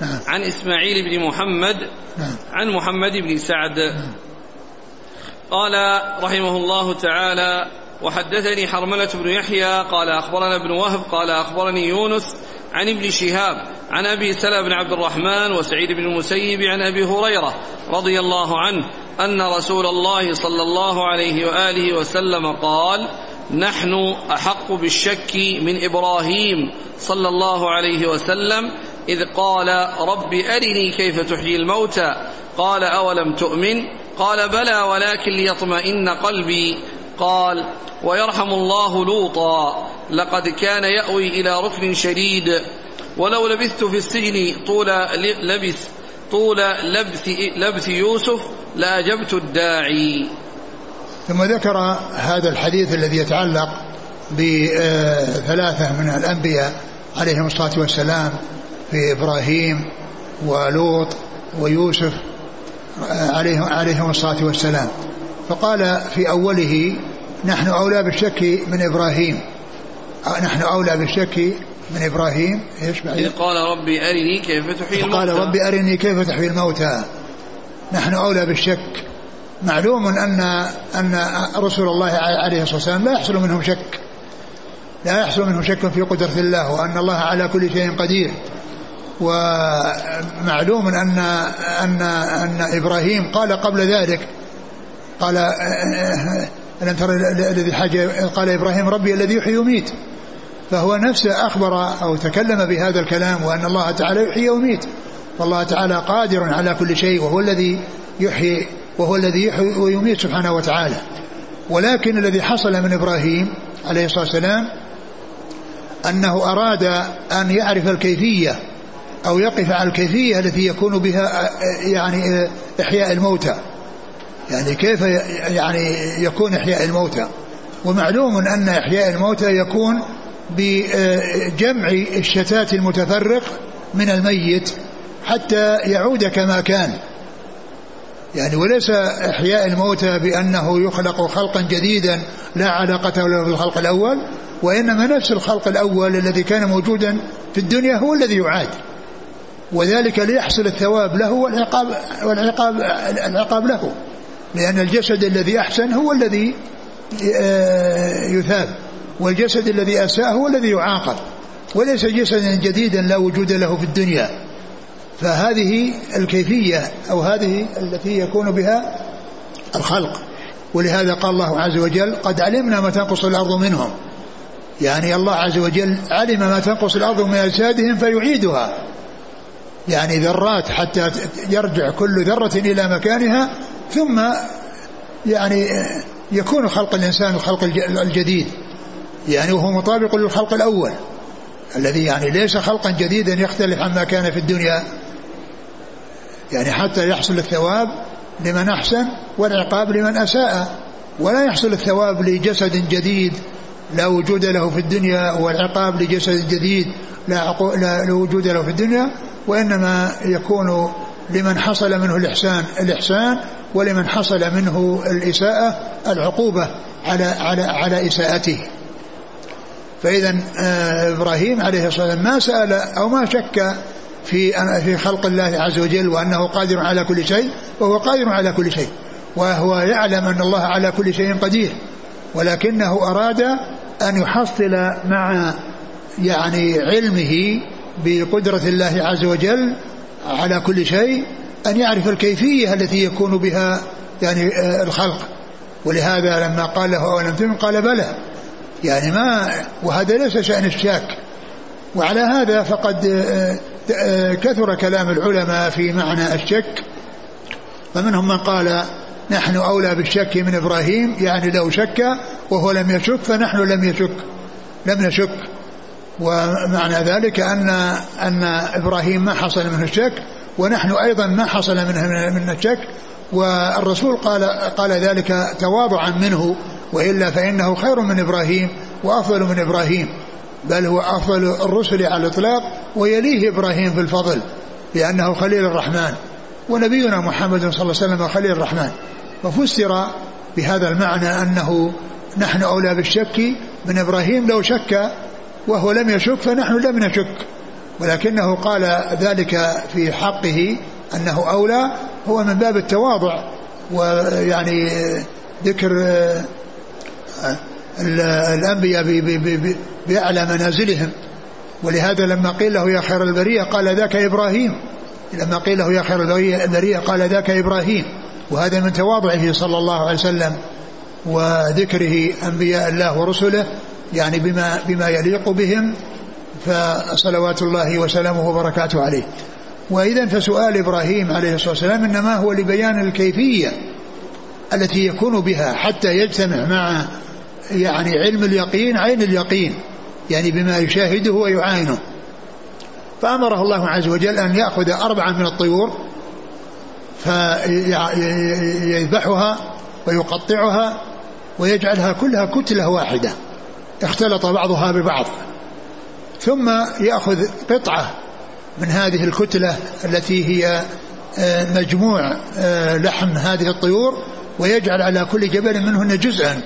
نعم. عن إسماعيل بن محمد نعم. عن محمد بن سعد نعم. قال رحمه الله تعالى وحدثني حرملة بن يحيى قال أخبرنا ابن وهب قال أخبرني يونس عن ابن شهاب عن أبي سلمة بن عبد الرحمن وسعيد بن المسيب عن أبي هريرة رضي الله عنه أن رسول الله صلى الله عليه وآله وسلم قال نحن أحق بالشك من إبراهيم صلى الله عليه وسلم إذ قال رب أرني كيف تحيي الموتى. قال أولم تؤمن؟ قال بلى ولكن ليطمئن قلبي. قال ويرحم الله لوطا. لقد كان يأوي إلى ركن شديد. ولو لبثت في السجن طول لبث طول لبث, لبث يوسف لأجبت الداعي. ثم ذكر هذا الحديث الذي يتعلق بثلاثة من الأنبياء عليهم الصلاة والسلام. في إبراهيم ولوط ويوسف عليهم, عليهم الصلاة والسلام. فقال في أوله نحن أولى بالشك من إبراهيم. نحن أولى بالشك من إبراهيم. إيش بعد؟ قال ربي أرني كيف تحيي الموتى قال ربي أرني كيف تحيي الموتى. نحن أولى بالشك. معلوم أن أن رسول الله عليه الصلاة والسلام لا يحصل منهم شك. لا يحصل منهم شك في قدرة الله وأن الله على كل شيء قدير. ومعلوم أن أن أن إبراهيم قال قبل ذلك قال ألم ترى الذي حاجة قال إبراهيم ربي الذي يحيي ويميت. فهو نفسه أخبر أو تكلم بهذا الكلام وأن الله تعالى يحيي ويميت. والله تعالى قادر على كل شيء وهو الذي يحيي وهو الذي يحيي ويميت سبحانه وتعالى. ولكن الذي حصل من إبراهيم عليه الصلاة والسلام أنه أراد أن يعرف الكيفية أو يقف على الكيفية التي يكون بها يعني إحياء الموتى. يعني كيف يعني يكون إحياء الموتى؟ ومعلوم أن إحياء الموتى يكون بجمع الشتات المتفرق من الميت حتى يعود كما كان. يعني وليس إحياء الموتى بأنه يخلق خلقا جديدا لا علاقة له بالخلق الأول وإنما نفس الخلق الأول الذي كان موجودا في الدنيا هو الذي يعاد. وذلك ليحصل الثواب له والعقاب والعقاب العقاب له. لأن الجسد الذي أحسن هو الذي آه، يثاب والجسد الذي أساء هو الذي يعاقب. وليس جسدا جديدا لا وجود له في الدنيا. فهذه الكيفية أو هذه التي يكون بها الخلق. ولهذا قال الله عز وجل قد علمنا ما تنقص الأرض منهم. يعني الله عز وجل علم ما تنقص الأرض من أجسادهم فيعيدها. يعني ذرات حتى يرجع كل ذرة إلى مكانها ثم يعني يكون خلق الإنسان الخلق الجديد. يعني وهو مطابق للخلق الأول الذي يعني ليس خلقا جديدا يختلف عما كان في الدنيا. يعني حتى يحصل الثواب لمن أحسن والعقاب لمن أساء ولا يحصل الثواب لجسد جديد لا وجود له في الدنيا والعقاب لجسد جديد لا, لا وجود له في الدنيا وإنما يكون لمن حصل منه الإحسان الإحسان ولمن حصل منه الإساءة العقوبة على على على إساءته. فإذا آه، إبراهيم عليه الصلاة والسلام ما سأل أو ما شك في في خلق الله عز وجل وأنه قادر على كل شيء وهو قادر على كل شيء وهو يعلم أن الله على كل شيء قدير ولكنه أراد أن يحصل مع يعني علمه بقدرة الله عز وجل على كل شيء أن يعرف الكيفية التي يكون بها يعني آه، الخلق. ولهذا لما قال له أولم تؤمن؟ قال بلى. يعني ما وهذا ليس شأن الشاك. وعلى هذا فقد آه، آه، كثر كلام العلماء في معنى الشك. فمنهم من قال نحن أولى بالشك من إبراهيم يعني لو شك وهو لم يشك فنحن لم يشك لم نشك. ومعنى ذلك أن أن إبراهيم ما حصل منه الشك ونحن أيضا ما حصل منه من الشك. والرسول قال قال ذلك تواضعا منه وإلا فإنه خير من إبراهيم وأفضل من إبراهيم بل هو أفضل الرسل على الإطلاق ويليه إبراهيم في الفضل لأنه خليل الرحمن. ونبينا محمد صلى الله عليه وسلم خليل الرحمن. وفسر بهذا المعنى أنه نحن أولى بالشك من إبراهيم لو شك وهو لم يشك فنحن لم نشك. ولكنه قال ذلك في حقه أنه أولى هو من باب التواضع. ويعني ذكر الأنبياء بأعلى منازلهم. ولهذا لما قيل له يا خير البرية قال ذاك إبراهيم. لما قيل له يا خير البرية قال ذاك إبراهيم. وهذا من تواضعه صلى الله عليه وسلم وذكره أنبياء الله ورسله يعني بما بما يليق بهم فصلوات الله وسلامه وبركاته عليه. وإذا فسؤال إبراهيم عليه الصلاة والسلام إنما هو لبيان الكيفية التي يكون بها حتى يجتمع مع يعني علم اليقين عين اليقين يعني بما يشاهده ويعاينه فأمره الله عز وجل أن يأخذ أربعة من الطيور فيذبحها ويقطعها ويجعلها كلها كتلة واحدة. اختلط بعضها ببعض. ثم يأخذ قطعة من هذه الكتلة التي هي آه، مجموع آه، لحم هذه الطيور ويجعل على كل جبل منهن جزءا.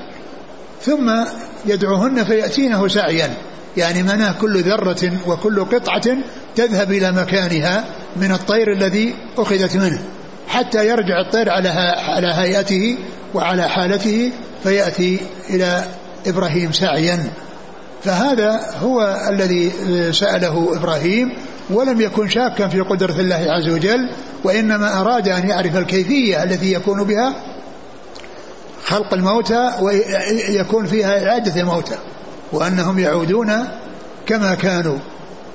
ثم يدعوهن فيأتينه سعيا. يعني مناه كل ذرة وكل قطعة تذهب إلى مكانها من الطير الذي أخذت منه. حتى يرجع الطير على على هيئته وعلى حالته فيأتي إلى إبراهيم سعيا. فهذا هو الذي سأله إبراهيم. ولم يكن شاكا في قدرة الله عز وجل وإنما أراد أن يعرف الكيفية التي يكون بها خلق الموتى ويكون فيها إعادة الموتى. وأنهم يعودون كما كانوا.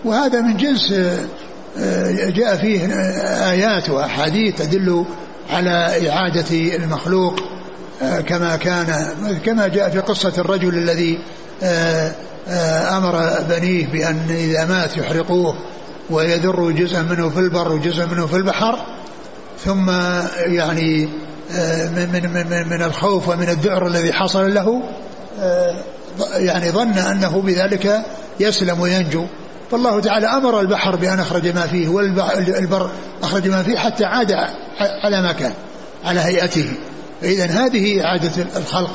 وهذا من جنس جاء فيه آيات وأحاديث تدل على إعادة المخلوق آه، كما كان كما جاء في قصة الرجل الذي آه، أمر بنيه بأن إذا مات يحرقوه ويذر جزءا منه في البر وجزءا منه في البحر ثم يعني من من من, من الخوف ومن الذعر الذي حصل له يعني ظن أنه بذلك يسلم وينجو. فالله تعالى أمر البحر بأن أخرج ما فيه والبر أخرج ما فيه حتى عاد على ما كان على هيئته. فاذا هذه إعادة الخلق.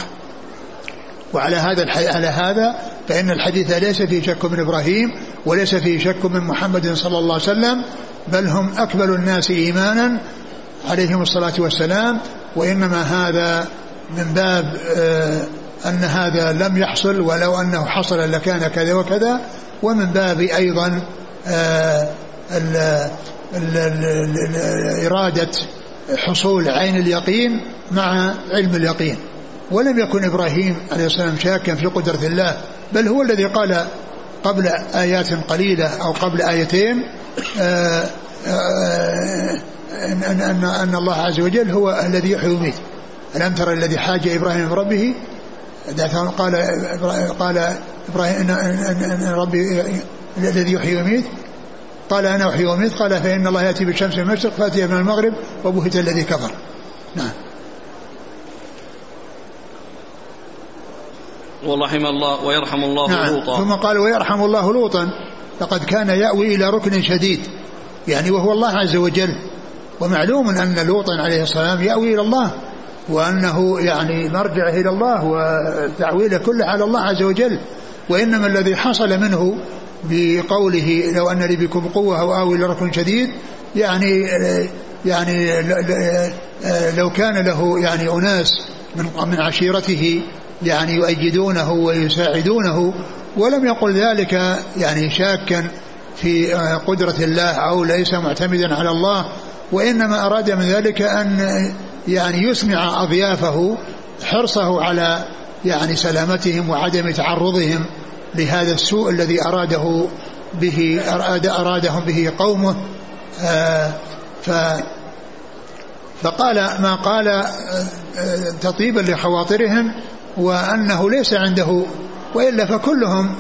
وعلى هذا على هذا فإن الحديث ليس فيه شك من إبراهيم وليس فيه شك من محمد صلى الله عليه وسلم بل هم أكمل الناس إيمانا عليهم الصلاة والسلام. وإنما هذا من باب آه، أن هذا لم يحصل ولو أنه حصل لكان كذا وكذا. ومن باب أيضا آه، إرادة حصول عين اليقين مع علم اليقين. ولم يكن إبراهيم عليه السلام شاكا في قدرة الله بل هو الذي قال قبل آيات قليلة أو قبل آيتين آآ آه، آآ أن, أن, أن الله عز وجل هو الذي يحيي ويميت. ألم ترى الذي حاج إبراهيم من قال قال إبراهيم إن, إن ربي الذي يحيي ويميت. قال أنا أحيي وأميت. قال فإن الله يأتي بالشمس من المشرق فأتي من المغرب وبهت الذي كفر. نعم. ورحم الله ويرحم الله نعم. لوطا. ثم قال ويرحم الله لوطا. لقد كان يأوي إلى ركن شديد. يعني وهو الله عز وجل. ومعلوم أن لوطا عليه السلام يأوي إلى الله. وأنه يعني مرجعه إلى الله وتعويله كله على الله عز وجل وإنما الذي حصل منه بقوله لو أن لي بكم قوة أو آوي إلى ركن شديد يعني يعني لو كان له يعني أناس من من عشيرته يعني يؤيدونه ويساعدونه ولم يقل ذلك يعني شاكا في قدرة الله أو ليس معتمدا على الله وإنما أراد من ذلك أن يعني يسمع أضيافه حرصه على يعني سلامتهم وعدم تعرضهم لهذا السوء الذي أراده به أراد أرادهم به قومه. آه ف فقال ما قال آه، تطيبا لخواطرهم وأنه ليس عنده وإلا فكلهم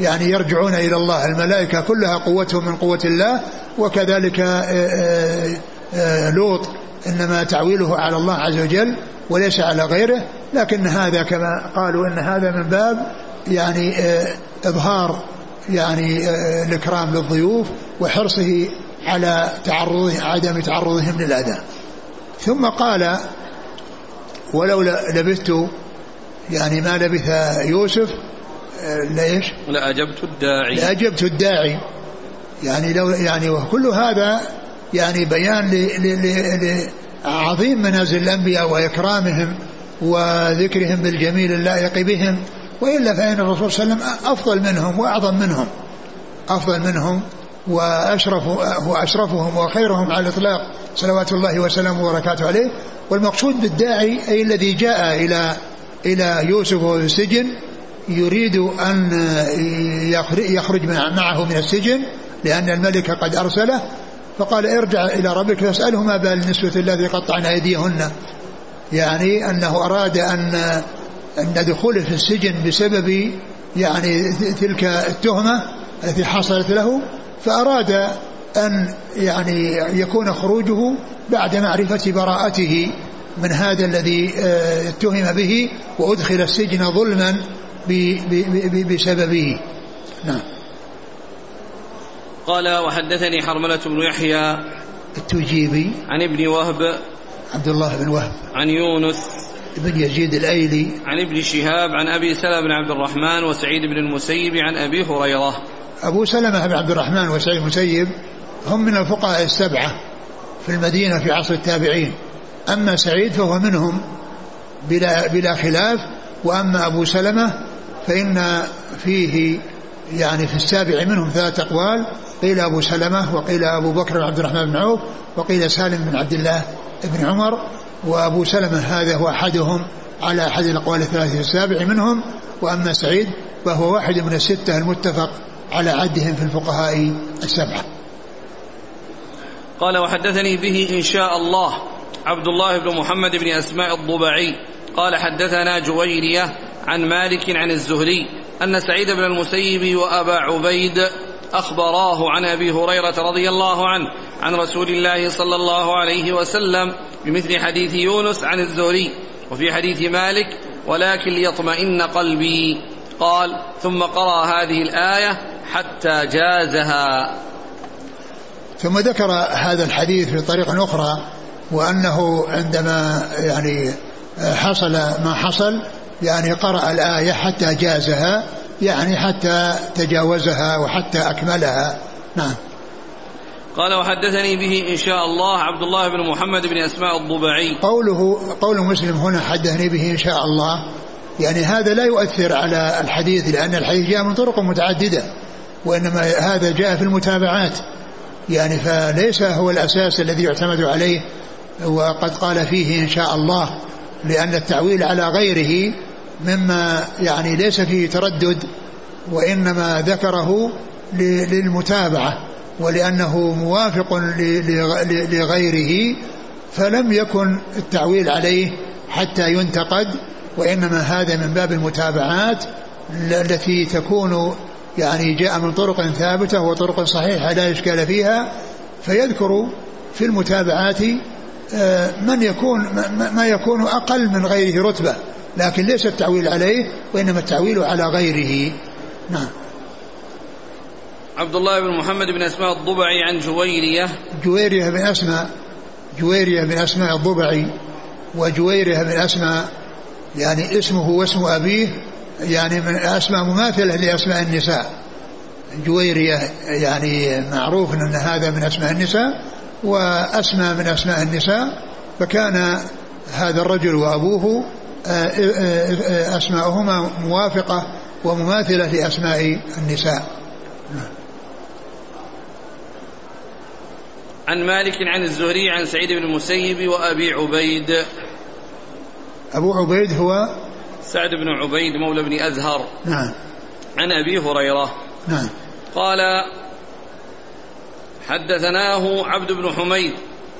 يعني يرجعون إلى الله الملائكة كلها قوتهم من قوة الله وكذلك آه، آه، آه، لوط إنما تعويله على الله عز وجل وليس على غيره لكن هذا كما قالوا إن هذا من باب يعني إظهار يعني الإكرام للضيوف وحرصه على تعرض عدم تعرضهم للأذى ثم قال ولو لبثت يعني ما لبث يوسف ليش؟ لأجبت الداعي. لأجبت الداعي. يعني لو يعني وكل هذا يعني بيان لعظيم منازل الأنبياء وإكرامهم وذكرهم بالجميل اللائق بهم وإلا فإن الرسول صلى الله عليه وسلم أفضل منهم وأعظم منهم أفضل منهم وأشرف وأشرفهم وخيرهم على الإطلاق صلوات الله وسلامه وبركاته عليه. والمقصود بالداعي أي الذي جاء إلى إلى يوسف وهو في السجن يريد أن يخرج معه من السجن لأن الملك قد أرسله. فقال ارجع إلى ربك فاسأله ما بال النسوة الذي قطعن أيديهن. يعني أنه أراد أن أن دخوله في السجن بسبب يعني تلك التهمة التي حصلت له فأراد أن يعني يكون خروجه بعد معرفة براءته من هذا الذي آه، اتهم به وأدخل السجن ظلما بسببه. نعم. قال وحدثني حرملة بن يحيى التجيبي عن ابن وهب عبد الله بن وهب عن يونس بن يزيد الأيلي عن ابن شهاب عن أبي سلمة بن عبد الرحمن وسعيد بن المسيب عن أبي هريرة. أبو سلمة بن عبد الرحمن وسعيد المسيب هم من الفقهاء السبعة في المدينة في عصر التابعين. أما سعيد فهو منهم بلا بلا خلاف وأما أبو سلمة فإن فيه يعني في السابع منهم ثلاثة أقوال قيل أبو سلمة وقيل أبو بكر عبد الرحمن بن عوف وقيل سالم بن عبد الله بن عمر وأبو سلمة هذا هو أحدهم على أحد الأقوال الثلاثة السابع منهم وأما سعيد فهو واحد من الستة المتفق على عدهم في الفقهاء السبعة. قال وحدثني به إن شاء الله عبد الله بن محمد بن أسماء الضبعي. قال حدثنا جويرية عن مالك عن الزهري أن سعيد بن المسيب وأبا عبيد أخبراه عن أبي هريرة رضي الله عنه عن رسول الله صلى الله عليه وسلم بمثل حديث يونس عن الزهري وفي حديث مالك ولكن ليطمئن قلبي. قال ثم قرأ هذه الآية حتى جازها. ثم ذكر هذا الحديث في طريق أخرى وأنه عندما يعني حصل ما حصل يعني قرأ الآية حتى جازها يعني حتى تجاوزها وحتى أكملها. نعم. قال وحدثني به إن شاء الله عبد الله بن محمد بن أسماء الضبعي. قوله قول مسلم هنا حدثني به إن شاء الله. يعني هذا لا يؤثر على الحديث لأن الحديث جاء من طرق متعددة وإنما هذا جاء في المتابعات. يعني فليس هو الأساس الذي يعتمد عليه وقد قال فيه إن شاء الله لأن التعويل على غيره مما يعني ليس فيه تردد وإنما ذكره للمتابعة ولأنه موافق لغيره فلم يكن التعويل عليه حتى ينتقد وإنما هذا من باب المتابعات التي تكون يعني جاء من طرق ثابتة وطرق صحيحة لا إشكال فيها فيذكر في المتابعات من يكون ما يكون أقل من غيره رتبة. لكن ليس التعويل عليه وإنما التعويل على غيره. نعم. عبد الله بن محمد بن أسماء الضبعي عن جويرية. جويرية بن أسماء جويرية بن أسماء الضبعي وجويرية بن أسماء يعني اسمه واسم أبيه يعني من أسماء مماثلة لأسماء النساء. جويرية يعني معروف أن هذا من أسماء النساء. وأسمى من أسماء النساء فكان هذا الرجل وأبوه آه، آه، آه، أسماءهما موافقة ومماثلة لأسماء النساء. عن مالك عن الزهري عن سعيد بن المسيب وأبي عبيد. أبو عبيد هو سعد بن عبيد مولى بن أزهر. نعم. عن أبي هريرة. نعم. قال حدثناه عبد بن حميد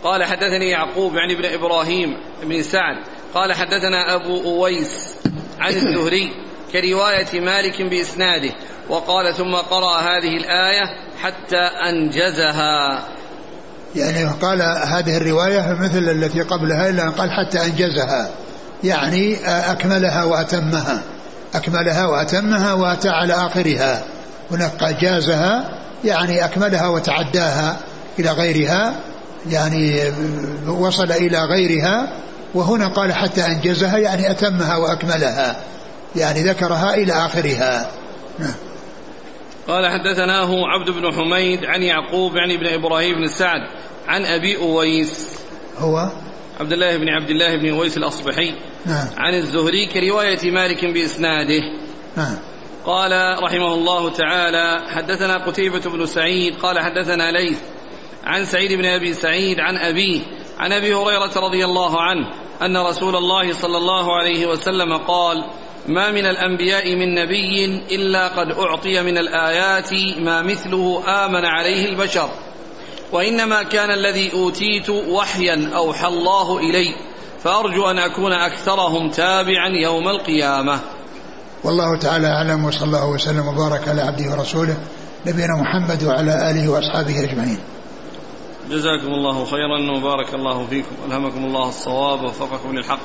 قال حدثني يعقوب يعني ابن إبراهيم بن سعد قال حدثنا أبو أويس عن الزهري كرواية مالك بإسناده وقال ثم قرأ هذه الآية حتى أنجزها. يعني قال هذه الرواية مثل التي قبلها إلا أن قال حتى أنجزها. يعني أكملها وأتمها. أكملها وأتمها وأتى على آخرها. هناك جازها يعني أكملها وتعداها إلى غيرها يعني وصل إلى غيرها وهنا قال حتى أنجزها يعني أتمها وأكملها يعني ذكرها إلى آخرها. قال حدثناه عبد بن حميد عن يعقوب يعني بن إبراهيم بن سعد عن أبي أويس. هو؟ عبد الله بن عبد الله بن أويس الأصبحي. نعم. عن الزهري كرواية مالك بإسناده. نعم. قال رحمه الله تعالى حدثنا قتيبة بن سعيد قال حدثنا ليث عن سعيد بن أبي سعيد عن أبيه عن أبي هريرة رضي الله عنه أن رسول الله صلى الله عليه وسلم قال ما من الأنبياء من نبي إلا قد أعطي من الآيات ما مثله آمن عليه البشر وإنما كان الذي أوتيت وحيا أوحى الله إلي فأرجو أن أكون أكثرهم تابعا يوم القيامة. والله تعالى أعلم وصلى الله وسلم وبارك على عبده ورسوله نبينا محمد وعلى آله وأصحابه أجمعين. جزاكم الله خيرا وبارك الله فيكم. ألهمكم الله الصواب ووفقكم للحق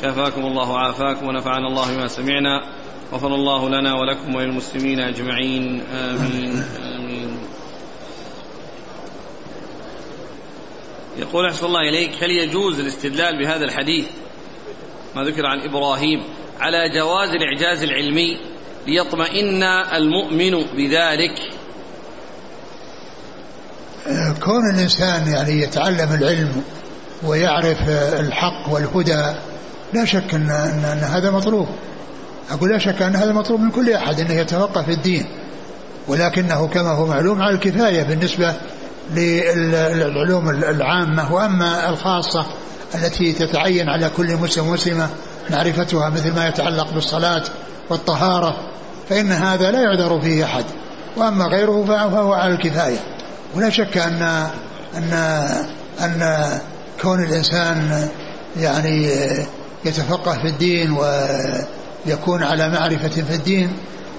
شفاكم الله وعافاكم ونفعنا الله بما سمعنا غفر الله لنا ولكم وللمسلمين أجمعين. آمين آمين. يقول أحسن الله إليك هل يجوز الاستدلال بهذا الحديث؟ ما ذكر عن إبراهيم. على جواز الإعجاز العلمي ليطمئن المؤمن بذلك. كون الإنسان يعني يتعلم العلم ويعرف الحق والهدى لا شك أن, أن, أن هذا مطلوب. أقول لا شك أن هذا مطلوب من كل أحد أنه يتفقه في الدين. ولكنه كما هو معلوم على الكفاية بالنسبة للعلوم العامة وأما الخاصة التي تتعين على كل مسلم مسلمة معرفتها مثل ما يتعلق بالصلاة والطهارة فإن هذا لا يعذر فيه أحد. وأما غيره فهو على الكفاية. ولا شك أن أن أن كون الإنسان يعني يتفقه في الدين ويكون على معرفة في الدين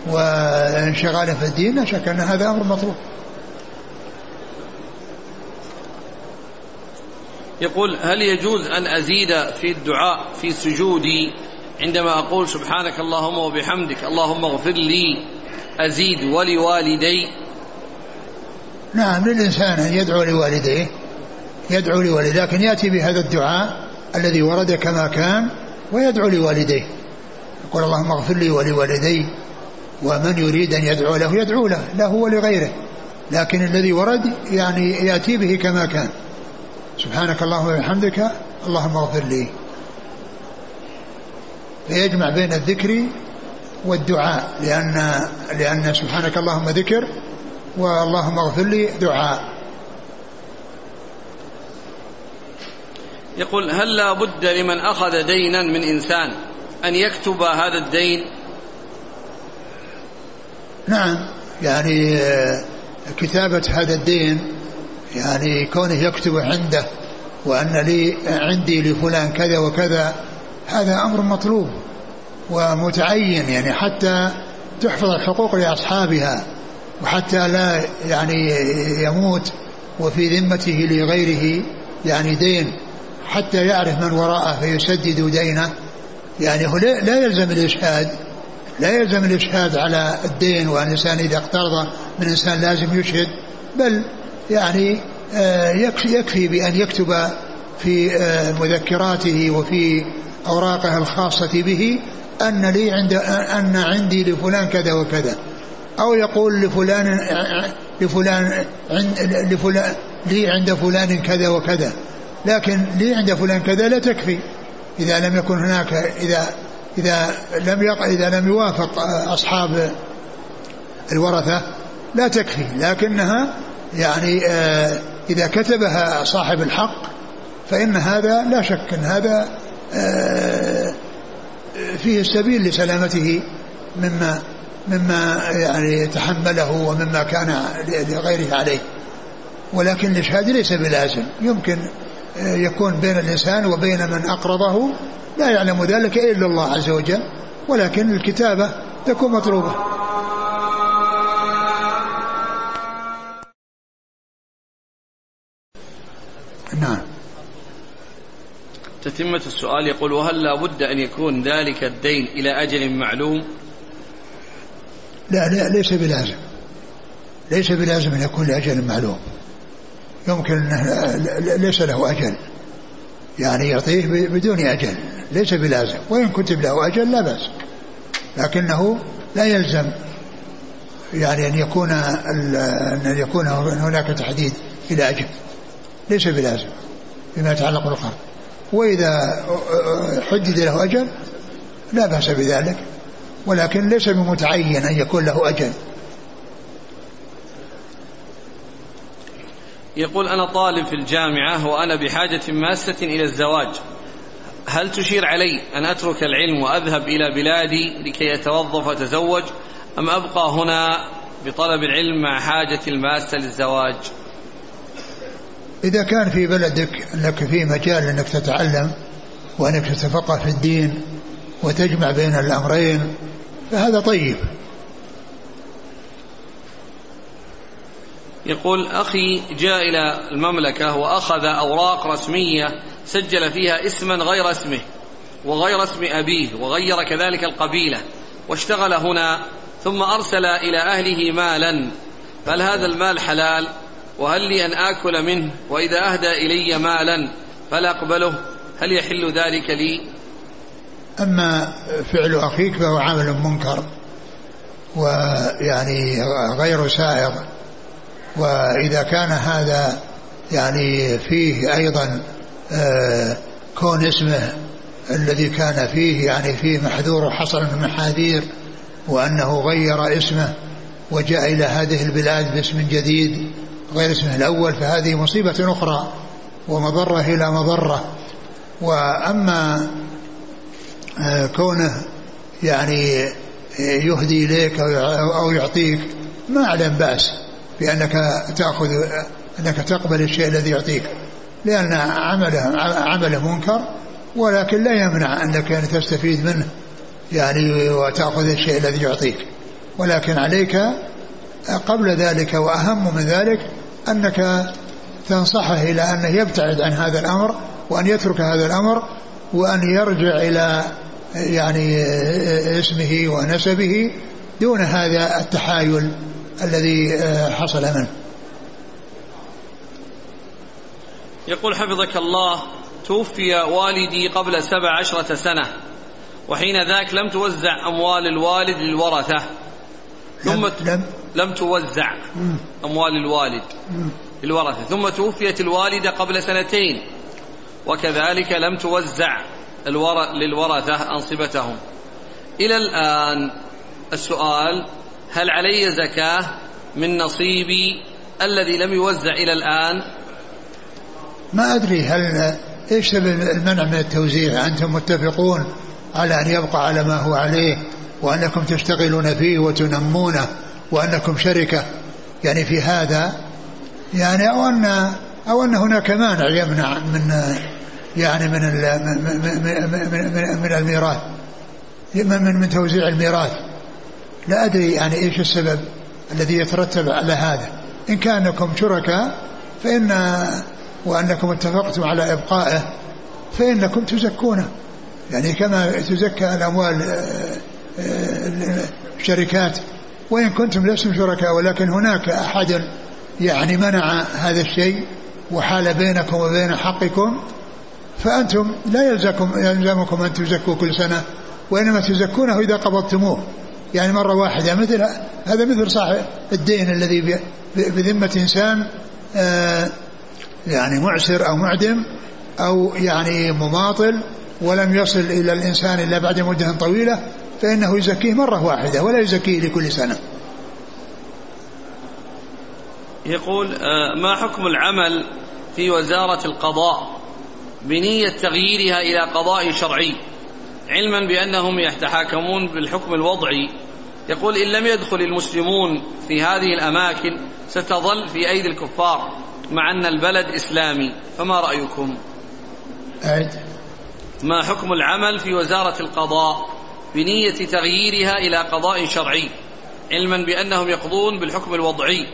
وانشغال في الدين لا شك أن هذا أمر مطلوب. يقول هل يجوز أن أزيد في الدعاء في سجودي؟ عندما أقول سبحانك اللهم وبحمدك اللهم اغفر لي أزيد ولوالدي. نعم للإنسان أن يدعو لوالديه يدعو لوالديه لكن يأتي بهذا الدعاء الذي ورد كما كان ويدعو لوالديه. يقول اللهم اغفر لي ولوالدي ومن يريد أن يدعو له يدعو له له ولغيره. لكن الذي ورد يعني يأتي به كما كان. سبحانك اللهم وبحمدك اللهم اغفر لي. فيجمع بين الذكر والدعاء لأن لأن سبحانك اللهم ذكر واللهم اغفر لي دعاء. يقول هل لا بد لمن أخذ دينا من إنسان أن يكتب هذا الدين؟ نعم يعني آه، كتابة هذا الدين يعني كونه يكتب عنده وأن لي عندي لفلان كذا وكذا هذا أمر مطلوب ومتعين يعني حتى تحفظ الحقوق لأصحابها وحتى لا يعني يموت وفي ذمته لغيره يعني دين حتى يعرف من وراءه فيسدد دينه. يعني هو لا يلزم الإشهاد لا يلزم الإشهاد على الدين وأن الإنسان إذا اقترض من إنسان لازم يشهد بل يعني آه، يكفي, يكفي بأن يكتب في آه، مذكراته وفي أوراقه الخاصة به أن لي عند أن عندي لفلان كذا وكذا. أو يقول لفلان لفلان لفلان لي عند فلان كذا وكذا. لكن لي عند فلان كذا لا تكفي. إذا لم يكن هناك إذا إذا لم يق... إذا لم يوافق أصحاب الورثة لا تكفي. لكنها يعني آه، إذا كتبها صاحب الحق فإن هذا لا شك أن هذا آه، فيه السبيل لسلامته مما مما يعني تحمله ومما كان لغيره عليه. ولكن الإشهاد ليس بلازم. يمكن آه، يكون بين الإنسان وبين من أقرضه. لا يعلم ذلك إلا الله عز وجل. ولكن الكتابة تكون مطلوبة. نعم. تتمة السؤال يقول وهل لا بد أن يكون ذلك الدين إلى أجل معلوم؟ لا, لا ليس بلازم. ليس بلازم أن يكون لأجل معلوم. يمكن أنه ليس له أجل. يعني يعطيه بدون أجل. ليس بلازم. وإن كتب له أجل لا بأس. لكنه لا يلزم. يعني أن يكون أن يكون هناك تحديد إلى أجل. ليس بلازم فيما يتعلق بالقرض وإذا حدد له أجل لا بأس بذلك ولكن ليس بمتعين أن يكون له أجل. يقول أنا طالب في الجامعة وأنا بحاجة ماسة إلى الزواج. هل تشير علي أن أترك العلم وأذهب إلى بلادي لكي أتوظف وأتزوج أم أبقى هنا بطلب العلم مع حاجة الماسة للزواج؟ إذا كان في بلدك أنك في مجال أنك تتعلم وأنك تتفقه في الدين وتجمع بين الأمرين فهذا طيب. يقول أخي جاء إلى المملكة وأخذ أوراق رسمية سجل فيها اسما غير اسمه وغير اسم أبيه وغير كذلك القبيلة واشتغل هنا ثم أرسل إلى أهله مالا. فهل هذا المال حلال؟ وهل لي أن آكل منه؟ وإذا أهدى إلي مالا فلا أقبله. هل يحل ذلك لي؟ أما فعل أخيك فهو عمل منكر ويعني غير سائغ. وإذا كان هذا يعني فيه أيضا آه، كون اسمه الذي كان فيه يعني فيه محذور وحصل من محاذير وأنه غير اسمه وجاء إلى هذه البلاد باسم جديد غير اسمه الأول فهذه مصيبة أخرى ومضرة إلى مضرة. وأما آه، كونه يعني يهدي إليك أو يعطيك ما أعلم بأس بأنك تأخذ أنك تقبل الشيء الذي يعطيك لأن عمله عمله منكر ولكن لا يمنع أنك يعني تستفيد منه يعني وتأخذ الشيء الذي يعطيك. ولكن عليك قبل ذلك وأهم من ذلك أنك تنصحه إلى أنه يبتعد عن هذا الأمر وأن يترك هذا الأمر وأن يرجع إلى يعني اسمه ونسبه دون هذا التحايل الذي حصل منه. يقول حفظك الله توفي والدي قبل سبع عشرة سنة وحين ذاك لم توزع أموال الوالد للورثة. ثم لم, لم, لم توزع أموال الوالد للورثة ثم توفيت الوالدة قبل سنتين وكذلك لم توزع للورثة أنصبتهم. إلى الآن السؤال هل علي زكاة من نصيبي الذي لم يوزع إلى الآن؟ ما أدري هل إيش المنع من التوزيع؟ أنتم متفقون على أن يبقى على ما هو عليه وأنكم تشتغلون فيه وتنمونه؟ وأنكم شركة. يعني في هذا يعني أو أن أو أن هناك مانع يمنع من يعني من من من, من الميراث. من من توزيع الميراث. لا أدري يعني إيش السبب الذي يترتب على هذا. إن كانكم شركاء فإن وأنكم اتفقتم على إبقائه فإنكم تزكونه. يعني كما تزكى الأموال الشركات. وإن كنتم لستم شركاء ولكن هناك أحد يعني منع هذا الشيء وحال بينكم وبين حقكم فأنتم لا يلزمكم, يلزمكم أن تزكوا كل سنة وإنما تزكونه إذا قبضتموه. يعني مرة واحدة مثل هذا مثل صاحب الدين الذي بذمة إنسان آه يعني معسر أو معدم أو يعني مماطل ولم يصل إلى الإنسان إلا بعد مدة طويلة فإنه يزكيه مرة واحدة ولا يزكيه لكل سنة. يقول ما حكم العمل في وزارة القضاء بنية تغييرها إلى قضاء شرعي؟ علما بأنهم يتحاكمون بالحكم الوضعي. يقول إن لم يدخل المسلمون في هذه الأماكن ستظل في أيدي الكفار مع أن البلد إسلامي. فما رأيكم؟ ما حكم العمل في وزارة القضاء بنية تغييرها إلى قضاء شرعي علما بأنهم يقضون بالحكم الوضعي.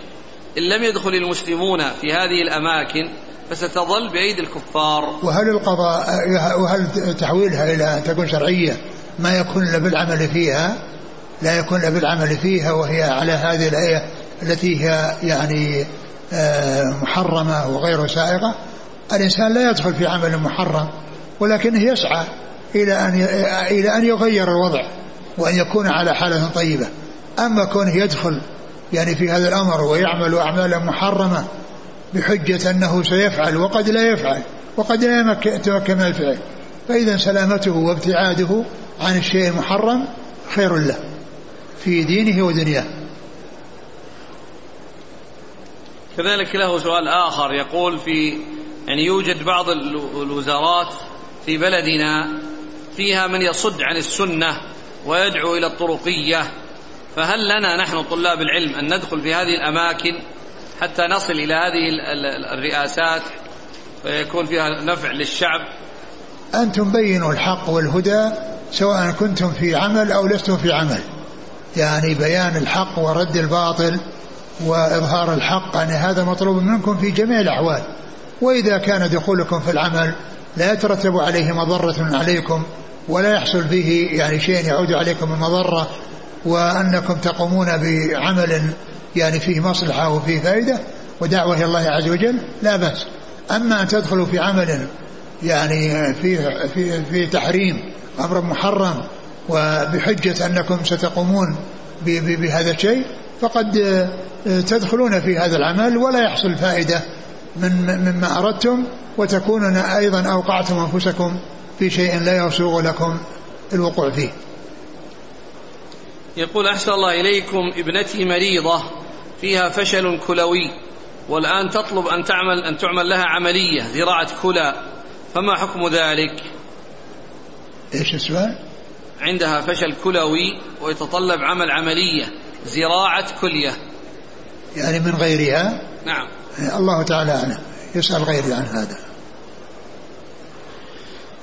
إن لم يدخل المسلمون في هذه الأماكن فستظل بأيدي الكفار. وهل القضاء وهل تحويلها إلى أن تكون شرعية ما يكون إلا بالعمل فيها؟ لا يكون إلا بالعمل فيها وهي على هذه الآية التي هي يعني آه، محرمة وغير سائغة. الإنسان لا يدخل في عمل محرم ولكنه يسعى إلى أن إلى أن يغير الوضع وأن يكون على حالة طيبة. أما كونه يدخل يعني في هذا الأمر ويعمل أعمالا محرمة بحجة أنه سيفعل وقد لا يفعل وقد لا يتمكن من الفعل فإذا سلامته وابتعاده عن الشيء المحرم خير له في دينه ودنياه. كذلك له سؤال آخر يقول في يعني يوجد بعض الوزارات في بلدنا فيها من يصد عن السنة ويدعو إلى الطرقية. فهل لنا نحن طلاب العلم أن ندخل في هذه الأماكن حتى نصل إلى هذه الرئاسات؟ ويكون فيها نفع للشعب. أنتم بينوا الحق والهدى سواء كنتم في عمل أو لستم في عمل. يعني بيان الحق ورد الباطل وإظهار الحق يعني هذا مطلوب منكم في جميع الأحوال. وإذا كان دخولكم في العمل لا يترتب عليه مضرة عليكم ولا يحصل فيه يعني شيء يعود عليكم من مضرة وأنكم تقومون بعمل يعني فيه مصلحة وفيه فائدة ودعوة إلى الله عز وجل لا بأس. أما أن تدخلوا في عمل يعني فيه في في تحريم أمر محرم وبحجة أنكم ستقومون بهذا الشيء فقد تدخلون في هذا العمل ولا يحصل فائدة من مما أردتم وتكونون أيضا أوقعتم أنفسكم في شيء لا يسوغ لكم الوقوع فيه. يقول أحسن الله إليكم ابنتي مريضة فيها فشل كلوي والآن تطلب أن تعمل أن تعمل لها عملية زراعة كلى فما حكم ذلك؟ إيش السؤال؟ عندها فشل كلوي ويتطلب عمل عملية زراعة كلية. يعني من غيرها؟ نعم. الله تعالى أعلم يسأل غيري عن هذا.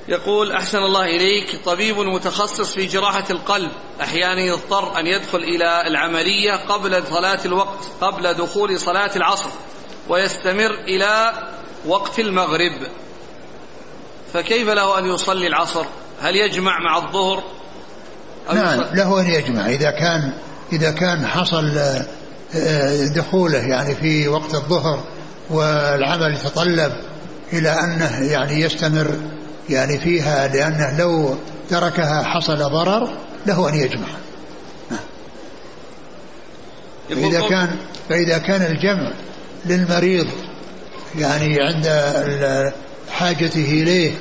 يقول أحسن الله إليك طبيب متخصص في جراحة القلب. أحيانا يضطر أن يدخل إلى العملية قبل صلاة الوقت قبل دخول صلاة العصر ويستمر إلى وقت المغرب. فكيف له أن يصلي العصر؟ هل يجمع مع الظهر؟ نعم له أن يجمع. إذا كان إذا كان حصل آه، دخوله يعني في وقت الظهر والعمل يتطلب إلى أنه يعني يستمر يعني فيها لأنه لو تركها حصل ضرر له أن يجمع. فإذا كان فإذا كان الجمع للمريض يعني عند حاجته إليه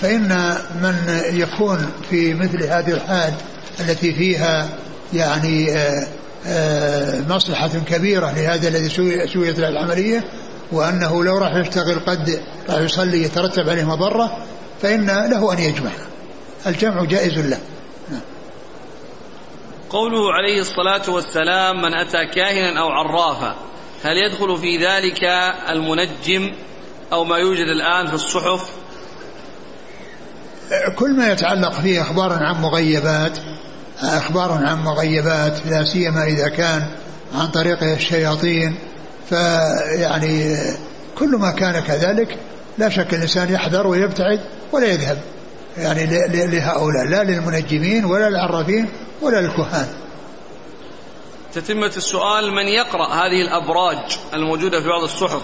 فإن من يكون في مثل هذه الحال التي فيها يعني آه، آه، مصلحة كبيرة لهذا الذي سويت له العملية وأنه لو راح يشتغل قد راح يصلي يترتب عليه مضرة فإن له أن يجمع. الجمع جائز له. قوله عليه الصلاة والسلام من أتى كاهنا أو عرافا هل يدخل في ذلك المنجم أو ما يوجد الآن في الصحف؟ كل ما يتعلق فيه أخبار عن مغيبات أخبار عن مغيبات لا سيما إذا كان عن طريق الشياطين فيعني كل ما كان كذلك لا شك الإنسان يحذر ويبتعد ولا يذهب. يعني لهؤلاء لا للمنجمين ولا للعرافين ولا للكهان. تتمة السؤال من يقرأ هذه الأبراج الموجودة في بعض الصحف؟